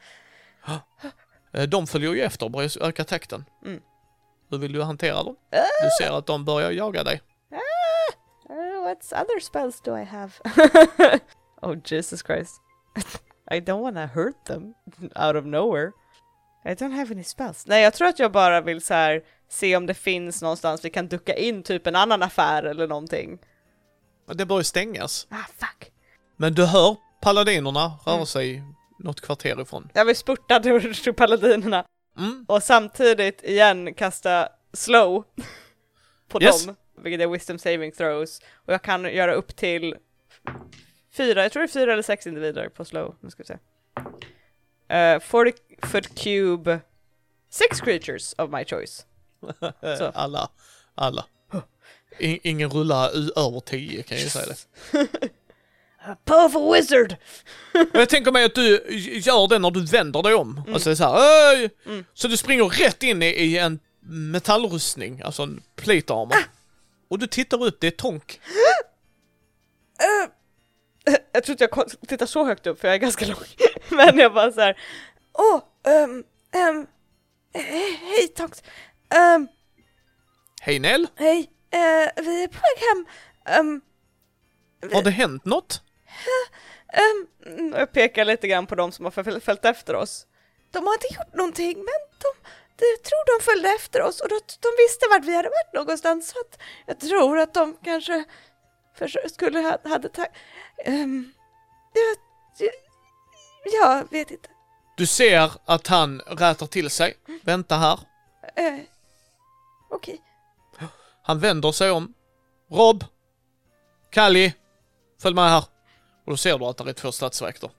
Eh, De följer ju efter och börjar öka takten. Mm. Hur vill du hantera dem? Ah! Du ser att de börjar jaga dig. Uh, what other spells do I have? [laughs] oh Jesus Christ. [laughs] I don't wanna hurt them out of nowhere. I don't have any spells. Nej, jag tror att jag bara vill så här se om det finns någonstans vi kan ducka in typ en annan affär eller någonting. Det börjar stängas. Ah, fuck. Men du hör paladinerna röra Mm. sig något kvarter ifrån. Jag vill spurta till [laughs] paladinerna Mm. och samtidigt igen kasta slow på Yes. dem, vilket är wisdom saving throws. Och jag kan göra upp till fyra, jag tror det är fyra eller sex individer på slow. Nu ska vi se. Uh, 40 foot cube, six creatures of my choice. [laughs] Eh, Alla, alla. I, ingen rulla u- över 10 kan jag ju säga det. [laughs] Powerful wizard! [laughs] Jag tänker mig att du gör det när du vänder dig om. Mm. Alltså det är så här, "Öj!" Mm. Så du springer rätt in i, i en metallrustning, alltså en plate armor. Ah! Och du tittar upp, det är Tonk. Uh, [gasps] jag tror inte jag tittar så högt upp för jag är ganska [laughs] lång. Men jag bara så här. Åh, ehm, ehm, he- hej Tox. Ehm, Hej Nell, hej, eh, vi är på väg hem. Ehm, har det hänt något? Ehm, Mm, Jag pekar lite grann på de som har föl- följt efter oss. de har inte gjort någonting, men de, de jag tror de följde efter oss och de, de visste vart vi hade varit någonstans. Så att jag tror att de kanske försö- skulle ha, hade tagit... Um, jag, jag, jag vet inte. Du ser att han rätar till sig. Vänta här. Eh, Okej. Han vänder sig om. Rob! Kalli! Följ med här. Och då ser du att det är två stadsvakter.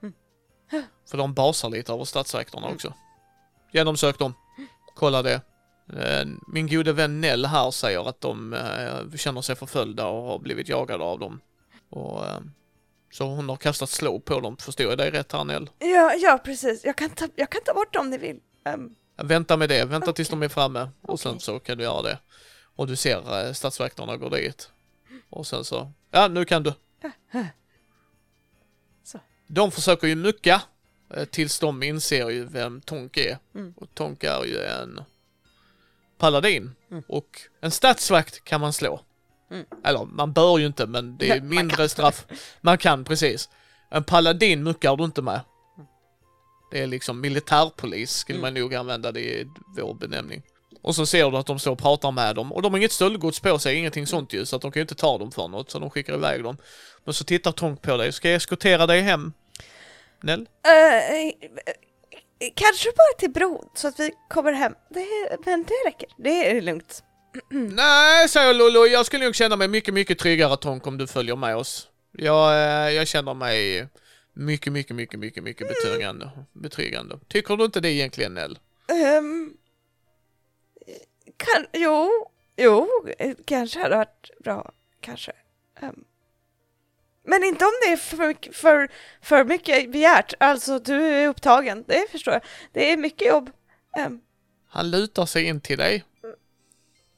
För de basar lite över stadsvakterna också. Genomsök dem. Kolla det. Eh, Min gode vän Nell här säger att de eh, känner sig förföljda och har blivit jagade av dem. Och, eh, så hon har kastat slå på dem. Förstår jag dig rätt här Nell? Ja, ja, precis. Jag kan ta, jag kan ta bort dem om ni vill. Ehm, Vänta med det, vänta tills Okej. de är framme och sen Okej. så kan du göra det. Och du ser eh, stadsvakterna gå dit. Och sen så, ja nu kan du. De försöker ju mucka eh, tills de inser ju vem Tonk är. Mm. Och Tonk är ju en paladin. Mm. Och en stadsvakt kan man slå. Mm. Eller man bör ju inte men det är [laughs] Man mindre kan. straff. Man kan precis. En paladin muckar du inte med. Det är liksom militärpolis skulle Mm. man nog använda det i vår benämning. Och så ser du att de står och pratar med dem och de har inget stöldgods på sig, ingenting sånt ju, så att de kan ju inte ta dem för något, så de skickar iväg dem. Men så tittar Tonk på dig, ska jag eskortera dig hem? Nell? eh, kanske bara till bron så att vi kommer hem. Det, men det räcker. Det är lugnt. [clears throat] Nej, säger Lolo, jag skulle nog känna mig mycket, mycket tryggare Tonk om du följer med oss. Jag, eh, jag känner mig mycket, mycket, mycket, mycket, mycket betryggande. betryggande. Tycker du inte det egentligen, Nell? Ehm, kan, jo, jo, eh, kanske hade varit bra, kanske. Ehm, men inte om det är för, mycket- för, för mycket begärt. Alltså, du är upptagen, det förstår jag. Det är mycket jobb. Ehm, Han lutar sig in till dig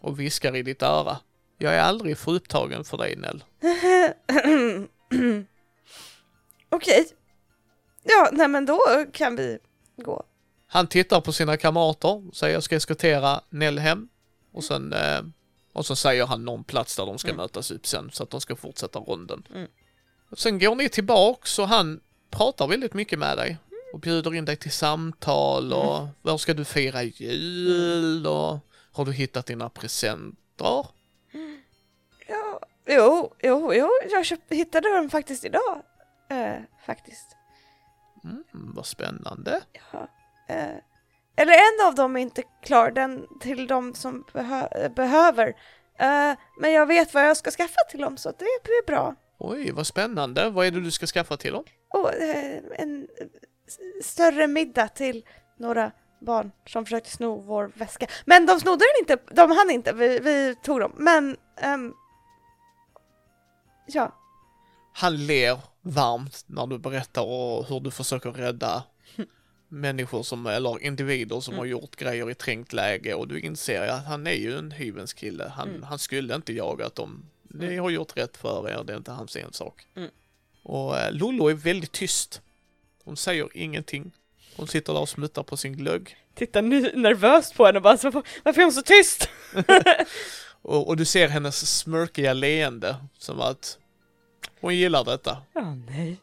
och viskar i ditt öra. Jag är aldrig för upptagen för dig, Nell. [clears throat] Okej. Ja, nej men då kan vi gå. Han tittar på sina kamrater, säger jag ska eskortera Nell hem. Och sen, eh, och så säger han någon plats där de ska mötas upp sen så att de ska fortsätta ronden. Mm. Sen går ni tillbaks och han pratar väldigt mycket med dig. Och bjuder in dig till samtal och var ska du fira jul och har du hittat dina presenter? Ja, jo, jo, jo, jag hittade den faktiskt idag. Eh, faktiskt. Mm, vad spännande. Ja. Eh, eller en av dem är inte klar, den till de som behö- behöver. Eh, men jag vet vad jag ska skaffa till dem, så det blir bra. Oj, vad spännande. Vad är det du ska skaffa till dem? Och eh, en större middag till några barn som försökte sno vår väska. Men de snodde den inte, de hann inte, vi, vi tog dem. Men, ehm, ja. Han ler varmt när du berättar hur du försöker rädda människor som, eller individer som har gjort grejer i trängt läge och du inser att han är ju en hyvens kille. Han, han skulle inte jagat dem. Ni har gjort rätt för er, det är inte hans ensak. Mm. Och eh, Lollo är väldigt tyst. Hon säger ingenting. Hon sitter där och smuttar på sin glögg. Tittar nervöst på henne och bara så, varför är hon så tyst? [laughs] Och, och du ser hennes smörkiga leende som att hon gillar detta. Ja, nej.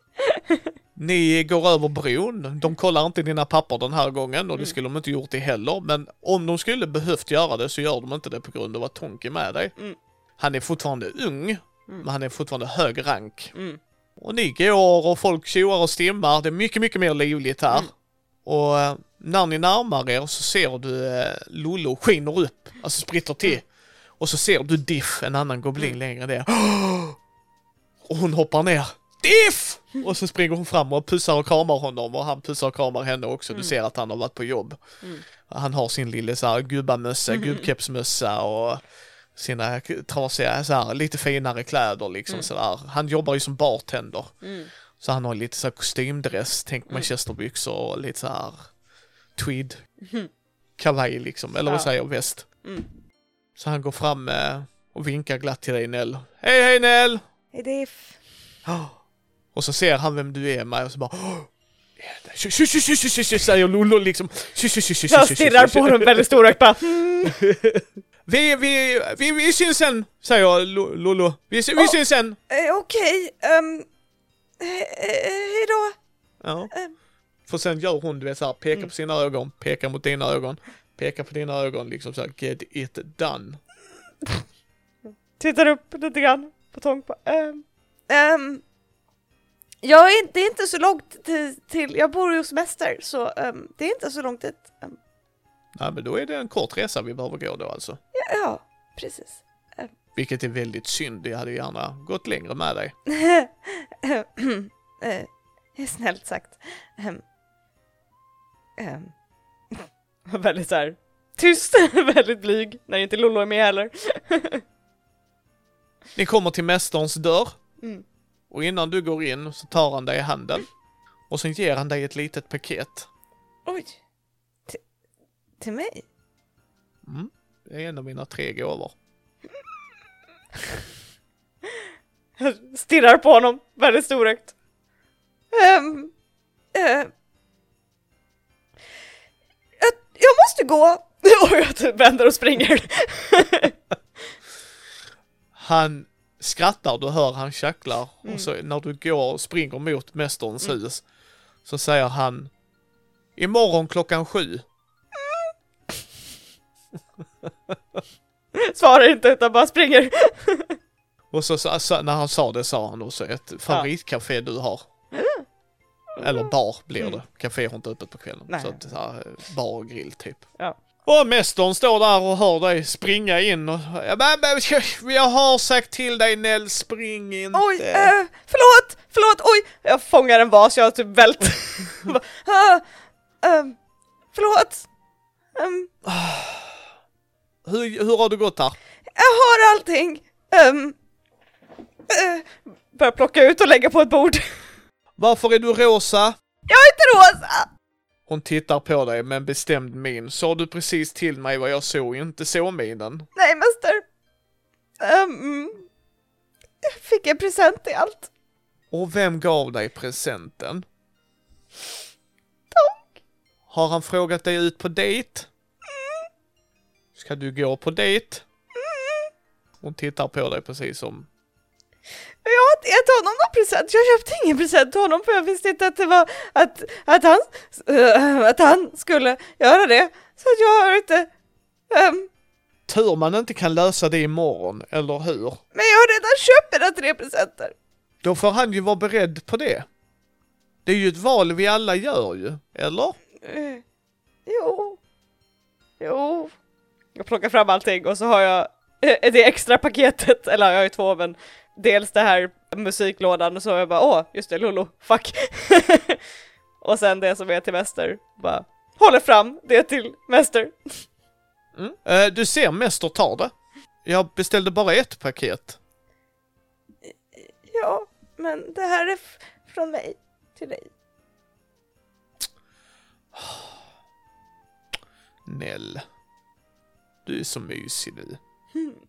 [laughs] Ni går över bron. De kollar inte dina papper den här gången och det skulle de inte gjort det heller. Men om de skulle behövt göra det så gör de inte det på grund av att Tonk är med dig. Mm. Han är fortfarande ung, men han är fortfarande hög rank. Mm. Och ni går och folk tjoar och stimmar. Det är mycket, mycket mer livligt här. Mm. Och eh, när ni närmar er så ser du eh, Lollo skiner upp, alltså spritter till. Mm. Och så ser du Diff, en annan goblin längre ner. [gasps] Och hon hoppar ner. Diff! Och så springer hon fram och pussar och kramar honom och han pussar och kramar henne också. Du ser att han har varit på jobb. Mm. Han har sin lilla så här gubbamössa, gubbkepsmössa och sina trasiga, så här, lite finare kläder liksom sådär. Han jobbar ju som bartender. Mm. Så han har lite så här kostymdress, tänk manchesterbyxor och lite så här tweed kavaj liksom, eller vad säger jag, väst. Mm. Så han går fram eh, och vinkar glatt till dig Nell. Hej hej Nell! Är det f- Och så ser han vem du är med och så bara "Åh, är det- Tju, tju, tju, tju, tju, tju, tju, säger Lollo liksom. Jag stirrar på honom väldigt storögt bara. Vi, vi, vi, vi syns sen, säger Lo- Lollo. Vi, vi Åh. syns sen. eh, Okej, um, hejdå. Ja. Ehm. För sen gör hon, du vet såhär, pekar på sina ögon, pekar mot dina ögon, pekar på dina ögon, liksom såhär, get it done. Tittar upp lite grann på Tonk bara. ehm. Um, jag är inte, det är inte så långt till, till jag bor ju hos mäster så ehm, det är inte så långt dit. Ehm, Nej men då är det en kort resa vi behöver gå då alltså. ja, ja, precis. Vilket är väldigt synd, jag hade gärna gått längre med dig. [laughs] Eh, snällt sagt. Ehm, ehm, [laughs] Väldigt så här tyst, [laughs] väldigt blyg när inte Lollo är med heller. Ni kommer till mästarens dörr Mm. Och innan du går in så tar han dig i handen och sen ger han dig ett litet paket. oj. Till, till mig? Mm. Det är en av mina tre gåvor. Jag stirrar på honom väldigt storögt. Ehm, eh, jag, jag måste gå. [laughs] Och jag typ vänder och springer. Han skrattar, du hör han tjacklar och så när du går och springer mot mästarens hus så säger han Imorgon klockan sju. [laughs] Svarar inte utan bara springer. [laughs] Och så, så, så när han sa det sa han också ett favoritcafé du har. [laughs] Eller bar blir det. Café har inte öppet på kvällen. Nej. Så att, så här, bar och grill typ. Ja. Och mästaren står där och hör dig springa in och... Jag har sagt till dig Nell, spring inte. Oj, eh, förlåt, förlåt, oj! Jag fångar en vas, jag har typ vält. [laughs] Ah, ehm, förlåt. Ehm, Hur, hur har det gått här? jag har allting. Um, börjar plocka ut och lägga på ett bord. Varför är du rosa? Jag är inte rosa! Hon tittar på dig med en bestämd min. Sa du precis till mig vad jag såg, inte så minen? Nej, mäster. Um, jag fick en present i allt. Och vem gav dig presenten? Tack. Har han frågat dig ut på dejt? Ska du gå på dejt? Hon tittar på dig precis som... Jag har inte gett honom någon present. Jag köpte ingen present till honom för jag visste inte att det var att, att, han, äh, att han skulle göra det. Så att jag har inte... Um, Tur man inte kan lösa det imorgon, eller hur? men jag har redan köpt mina tre presenter. Då får han ju vara beredd på det. Det är ju ett val vi alla gör ju, eller? Eh, jo. Jo. Jag plockar fram allting och så har jag eh, det extra paketet, eller jag har ju två men dels det här musiklådan och så jag bara åh, just det, Lolo, fuck. [laughs] och sen det som är till mäster, bara håller fram det till mäster. Mm. Eh, du ser, Mäster tar det. Jag beställde bara ett paket. Ja, men det här är från mig till dig. Nell. Du är så mysig du. Det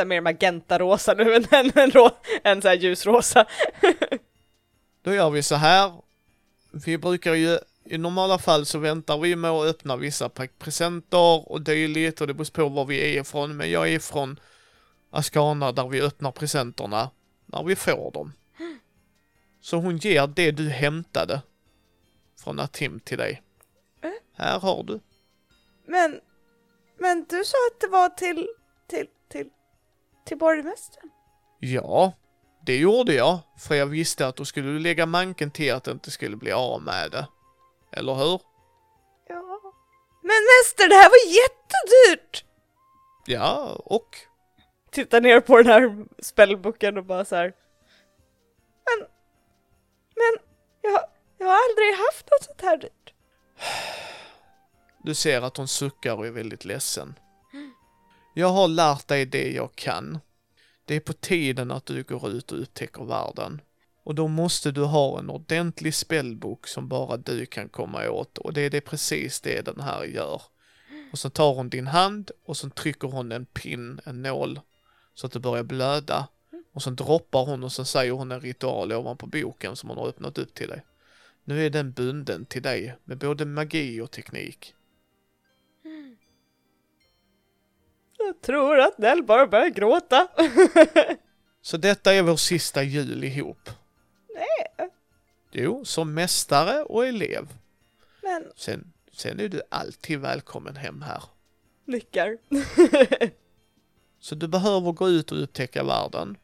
är mer magenta-rosa nu än en, en, en så här ljusrosa. [laughs] Då gör vi så här. Vi brukar ju, i normala fall så väntar vi med att öppna vissa presenter och dylikt och det beror på var vi är ifrån. Men jag är från Ascana där vi öppnar presenterna när vi får dem. Så hon ger det du hämtade från Atim till dig. Äh? Här har du. Men, men du sa att det var till, till, till, till borgmästaren? Ja, det gjorde jag. För jag visste att då skulle du lägga manken till att det inte skulle bli av med det. Eller hur? Ja. Men mäster, det här var jättedyrt! Ja, och? Tittar ner på den här spellboken och bara så här. Men, men, jag, jag har aldrig haft något sånt här dyrt. Du ser att hon suckar och är väldigt ledsen. Jag har lärt dig det jag kan. Det är på tiden att du går ut och upptäcker världen. Och då måste du ha en ordentlig spellbok som bara du kan komma åt och det är det precis det den här gör. Och så tar hon din hand och så trycker hon en pin, en nål, så att det börjar blöda. Och så droppar hon och så säger hon en ritual ovanpå boken som hon har öppnat upp till dig. Nu är den bunden till dig med både magi och teknik. Jag tror att Nell bara börjar gråta. [laughs] Så detta är vår sista jul ihop. Nej, Jo, som mästare och elev. men Sen, sen är du alltid välkommen hem här. nickar. [laughs] Så du behöver gå ut och upptäcka världen.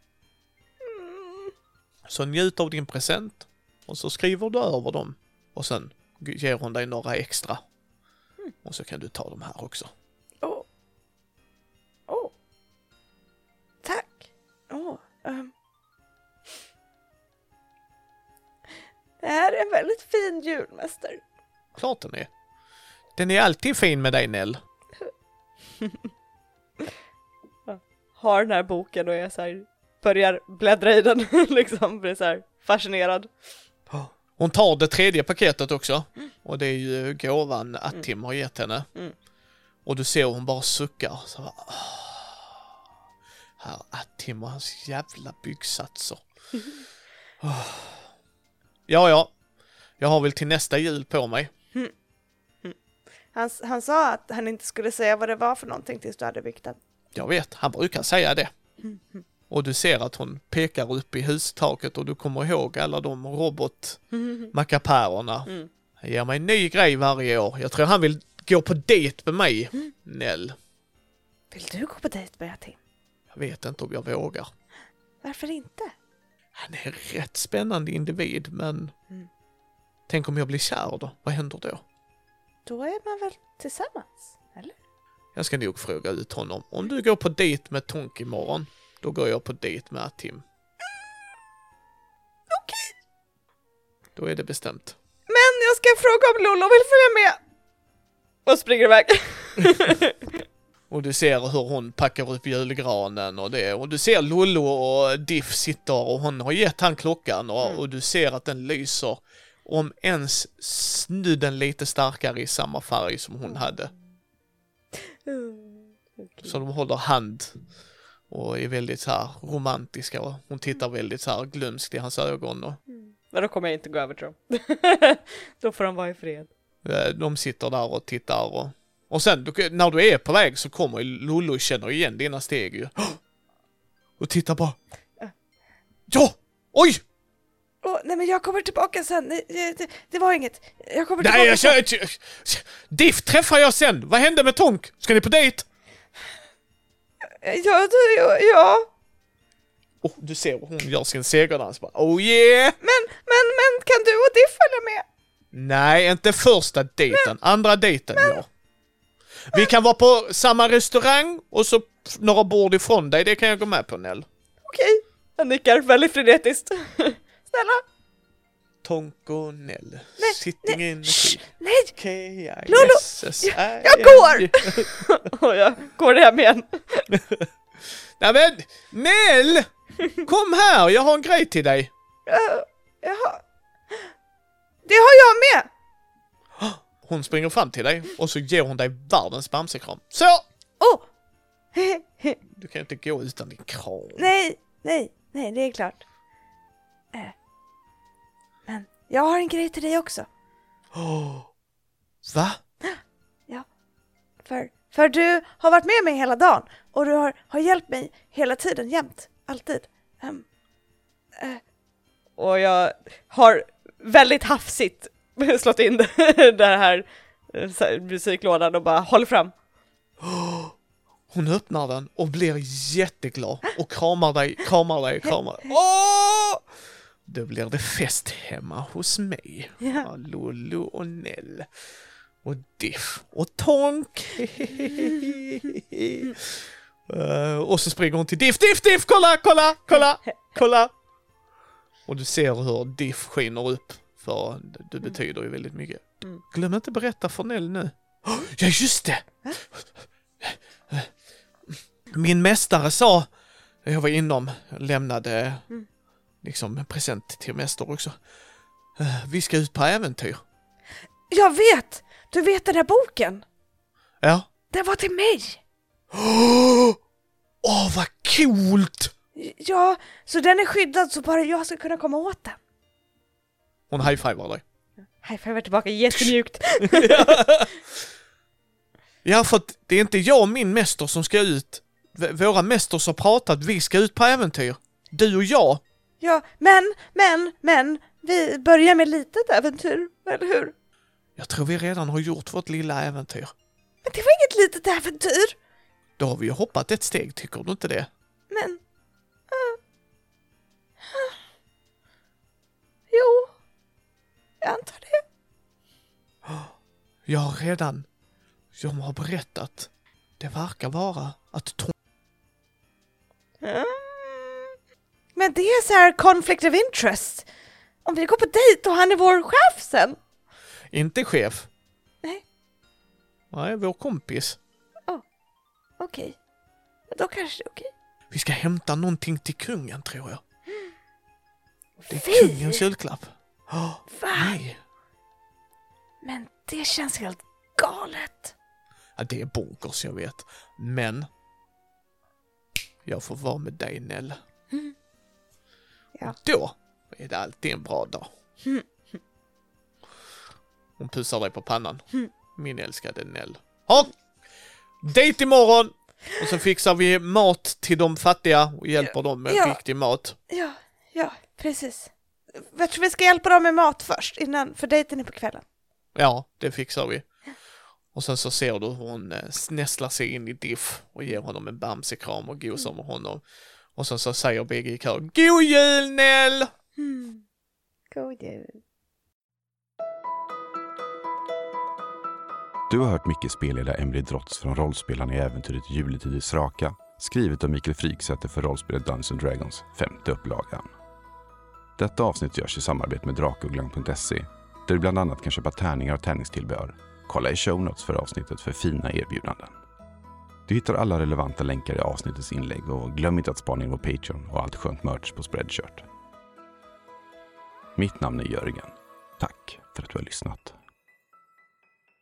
Så njut av din present och så skriver du över dem och sen ger hon dig några extra. Och så kan du ta de här också. Åh. ehm. Det här är en väldigt fin julmäster. Klart den är. Den är alltid fin med dig Nell. [laughs] Har den här boken och är så här, börjar bläddra i den [laughs] liksom, blir så här fascinerad. Hon tar det tredje paketet också. Och det är ju gåvan Attim har gett henne. Mm. Och du ser hon bara suckar. Så bara, "Åh, Här Attim och hans jävla byggsatser. [laughs] Ja, ja. Jag har väl till nästa jul på mig. Han, han sa att han inte skulle säga vad det var för någonting tills du hade byggt den. Jag vet, han brukar säga det. Och du ser att hon pekar upp i hustaket och du kommer ihåg alla de robotmackapärerna. Mm. Han ger mig en ny grej varje år. Jag tror han vill gå på dejt med mig, Nell. Vill du gå på dejt med Tim? Jag vet inte om jag vågar. Varför inte? Han är en rätt spännande individ, men Mm. tänk om jag blir kär då? Vad händer då? då är man väl tillsammans? Eller? Jag ska nog fråga ut honom. Om du går på dejt med Tonk imorgon, då går jag på dejt med Tim. Okej. Då är det bestämt. Men jag ska fråga om Lollo vill följa med. Och springer iväg. [laughs] Och du ser hur hon packar upp julgranen och det. Och du ser Lollo och Diff sitter och hon har gett han klockan och, Mm. och du ser att den lyser om ens snudden lite starkare i samma färg som hon hade. Så de håller hand och är väldigt så här romantiska och hon tittar väldigt så här glömskt i hans ögon och Men då kommer jag inte gå över till dem. [laughs] då får de vara i fred. eh, de sitter där och tittar och och sen du- när du är på väg så kommer Lollo känner igen dina steg ju. Och tittar bara. Ja! Oj! Åh, nej men jag kommer tillbaka sen. Det, det, det var inget. Jag kommer tillbaka Nej, jag sen. kör... Diff träffar jag sen! Vad hände med Tonk? Ska ni på dejt? Ja, du, ja, ja. Oh, du ser hon gör sin segerdans bara. Oh yeah! Men, men, men kan du och Diff följa med? Nej, inte första dejten. Andra dejten, ja. Vi kan vara på samma restaurang och så några bord ifrån dig. Det kan jag gå med på, Nell. Okej. Han nickar väldigt frenetiskt. [laughs] Snälla. Tonk och Nell. Nej, Sitting nej, in shh. Nej, Lolo, K-I-S-S-I-N-G. jag går! [laughs] och jag går hem igen. [laughs] Nej men, Nell! Kom här, jag har en grej till dig. uh, jaha. Det har jag med. Hon springer fram till dig och så ger hon dig världens bamsekram. Så! Oh. [laughs] Du kan ju inte gå utan din kram. nej, nej, nej, det är klart. Eh. Men jag har en grej till dig också. Oh. Va? För, för du har varit med mig hela dagen och du har, har hjälpt mig hela tiden, jämt, alltid. Ehm, eh, Och jag har väldigt hafsigt [laughs] slått in [laughs] den här eh, här musiklådan och bara håller fram. [gasps] Hon öppnar den och blir jätteglad och kramar dig, kramar dig, [laughs] kramar dig. Åh! Då blir det fest hemma hos mig. Ja. Lollo och Nell. Och Diff och Tonk. Eh, och så springer hon till Diff, Diff, Diff, kolla, kolla, kolla, kolla. Och du ser hur Diff skiner upp, för du betyder ju väldigt mycket. Mm. Glöm inte berätta för Nell nu. Ja, just det! Min mästare sa, jag var inom, lämnade Mm. liksom en present till mästare också. Eh, Vi ska ut på äventyr. jag vet! Du vet den här boken? Ja. Den var till mig! Åh, vad coolt! Ja, så den är skyddad så bara jag ska kunna komma åt den. Hon high-fivar dig. High-fivar tillbaka jättemjukt. [laughs] [laughs] Ja, för att det är inte jag och min mäster som ska ut. V- Våra mästers har pratat, vi ska ut på äventyr. Du och jag. Ja, men, men, men, vi börjar med litet äventyr, eller hur? Jag tror vi redan har gjort vårt lilla äventyr. Men det var inget litet äventyr! Då har vi ju hoppat ett steg, tycker du inte det? Men... ah, ah. jo, jag antar det. [gasps] Jag har redan... Jag har berättat. Det verkar vara att Tom... Mm. Men det är så här conflict of interest. Om vi går på dejt och han är vår chef sen. Inte chef. Nej. Nej, vår kompis. Okej, då kanske det är okej. Vi ska hämta någonting till kungen, tror jag. Det är Vi? kungens julklapp. Oh, Va? nej. Men det känns helt galet. Ja, det är bonkers, jag vet. Men... Jag får vara med dig, Nell. Mm. Ja. Och då är det alltid en bra dag. Mm. Hon pussar dig på pannan. Mm. Min älskade Nell. Ha! Dejt imorgon! Och så fixar vi mat till de fattiga och hjälper dem med Ja. riktig mat. Ja, ja, precis. Jag tror vi ska hjälpa dem med mat först, innan, för dejten är på kvällen. Ja, det fixar vi. Och sen så ser du hur hon eh, snäslar sig in i Diff och ger honom en bamsekram och gosar med honom. Och sen så säger bägge i kör God jul Nell! Mm. God jul. Du har hört mycket spelleda Emily Drotts från rollspelarna i äventyret Juletidens raka, skrivet av Mikael Fryksäter för rollspelet Dungeons Dragons, femte upplagan. Detta avsnitt görs i samarbete med Drakugglan.se, där du bland annat kan köpa tärningar och tärningstillbehör. Kolla i show notes för avsnittet för fina erbjudanden. Du hittar alla relevanta länkar i avsnittets inlägg och glöm inte att spana in vår Patreon och allt skönt merch på Spreadshirt. Mitt namn är Jörgen. Tack för att du har lyssnat.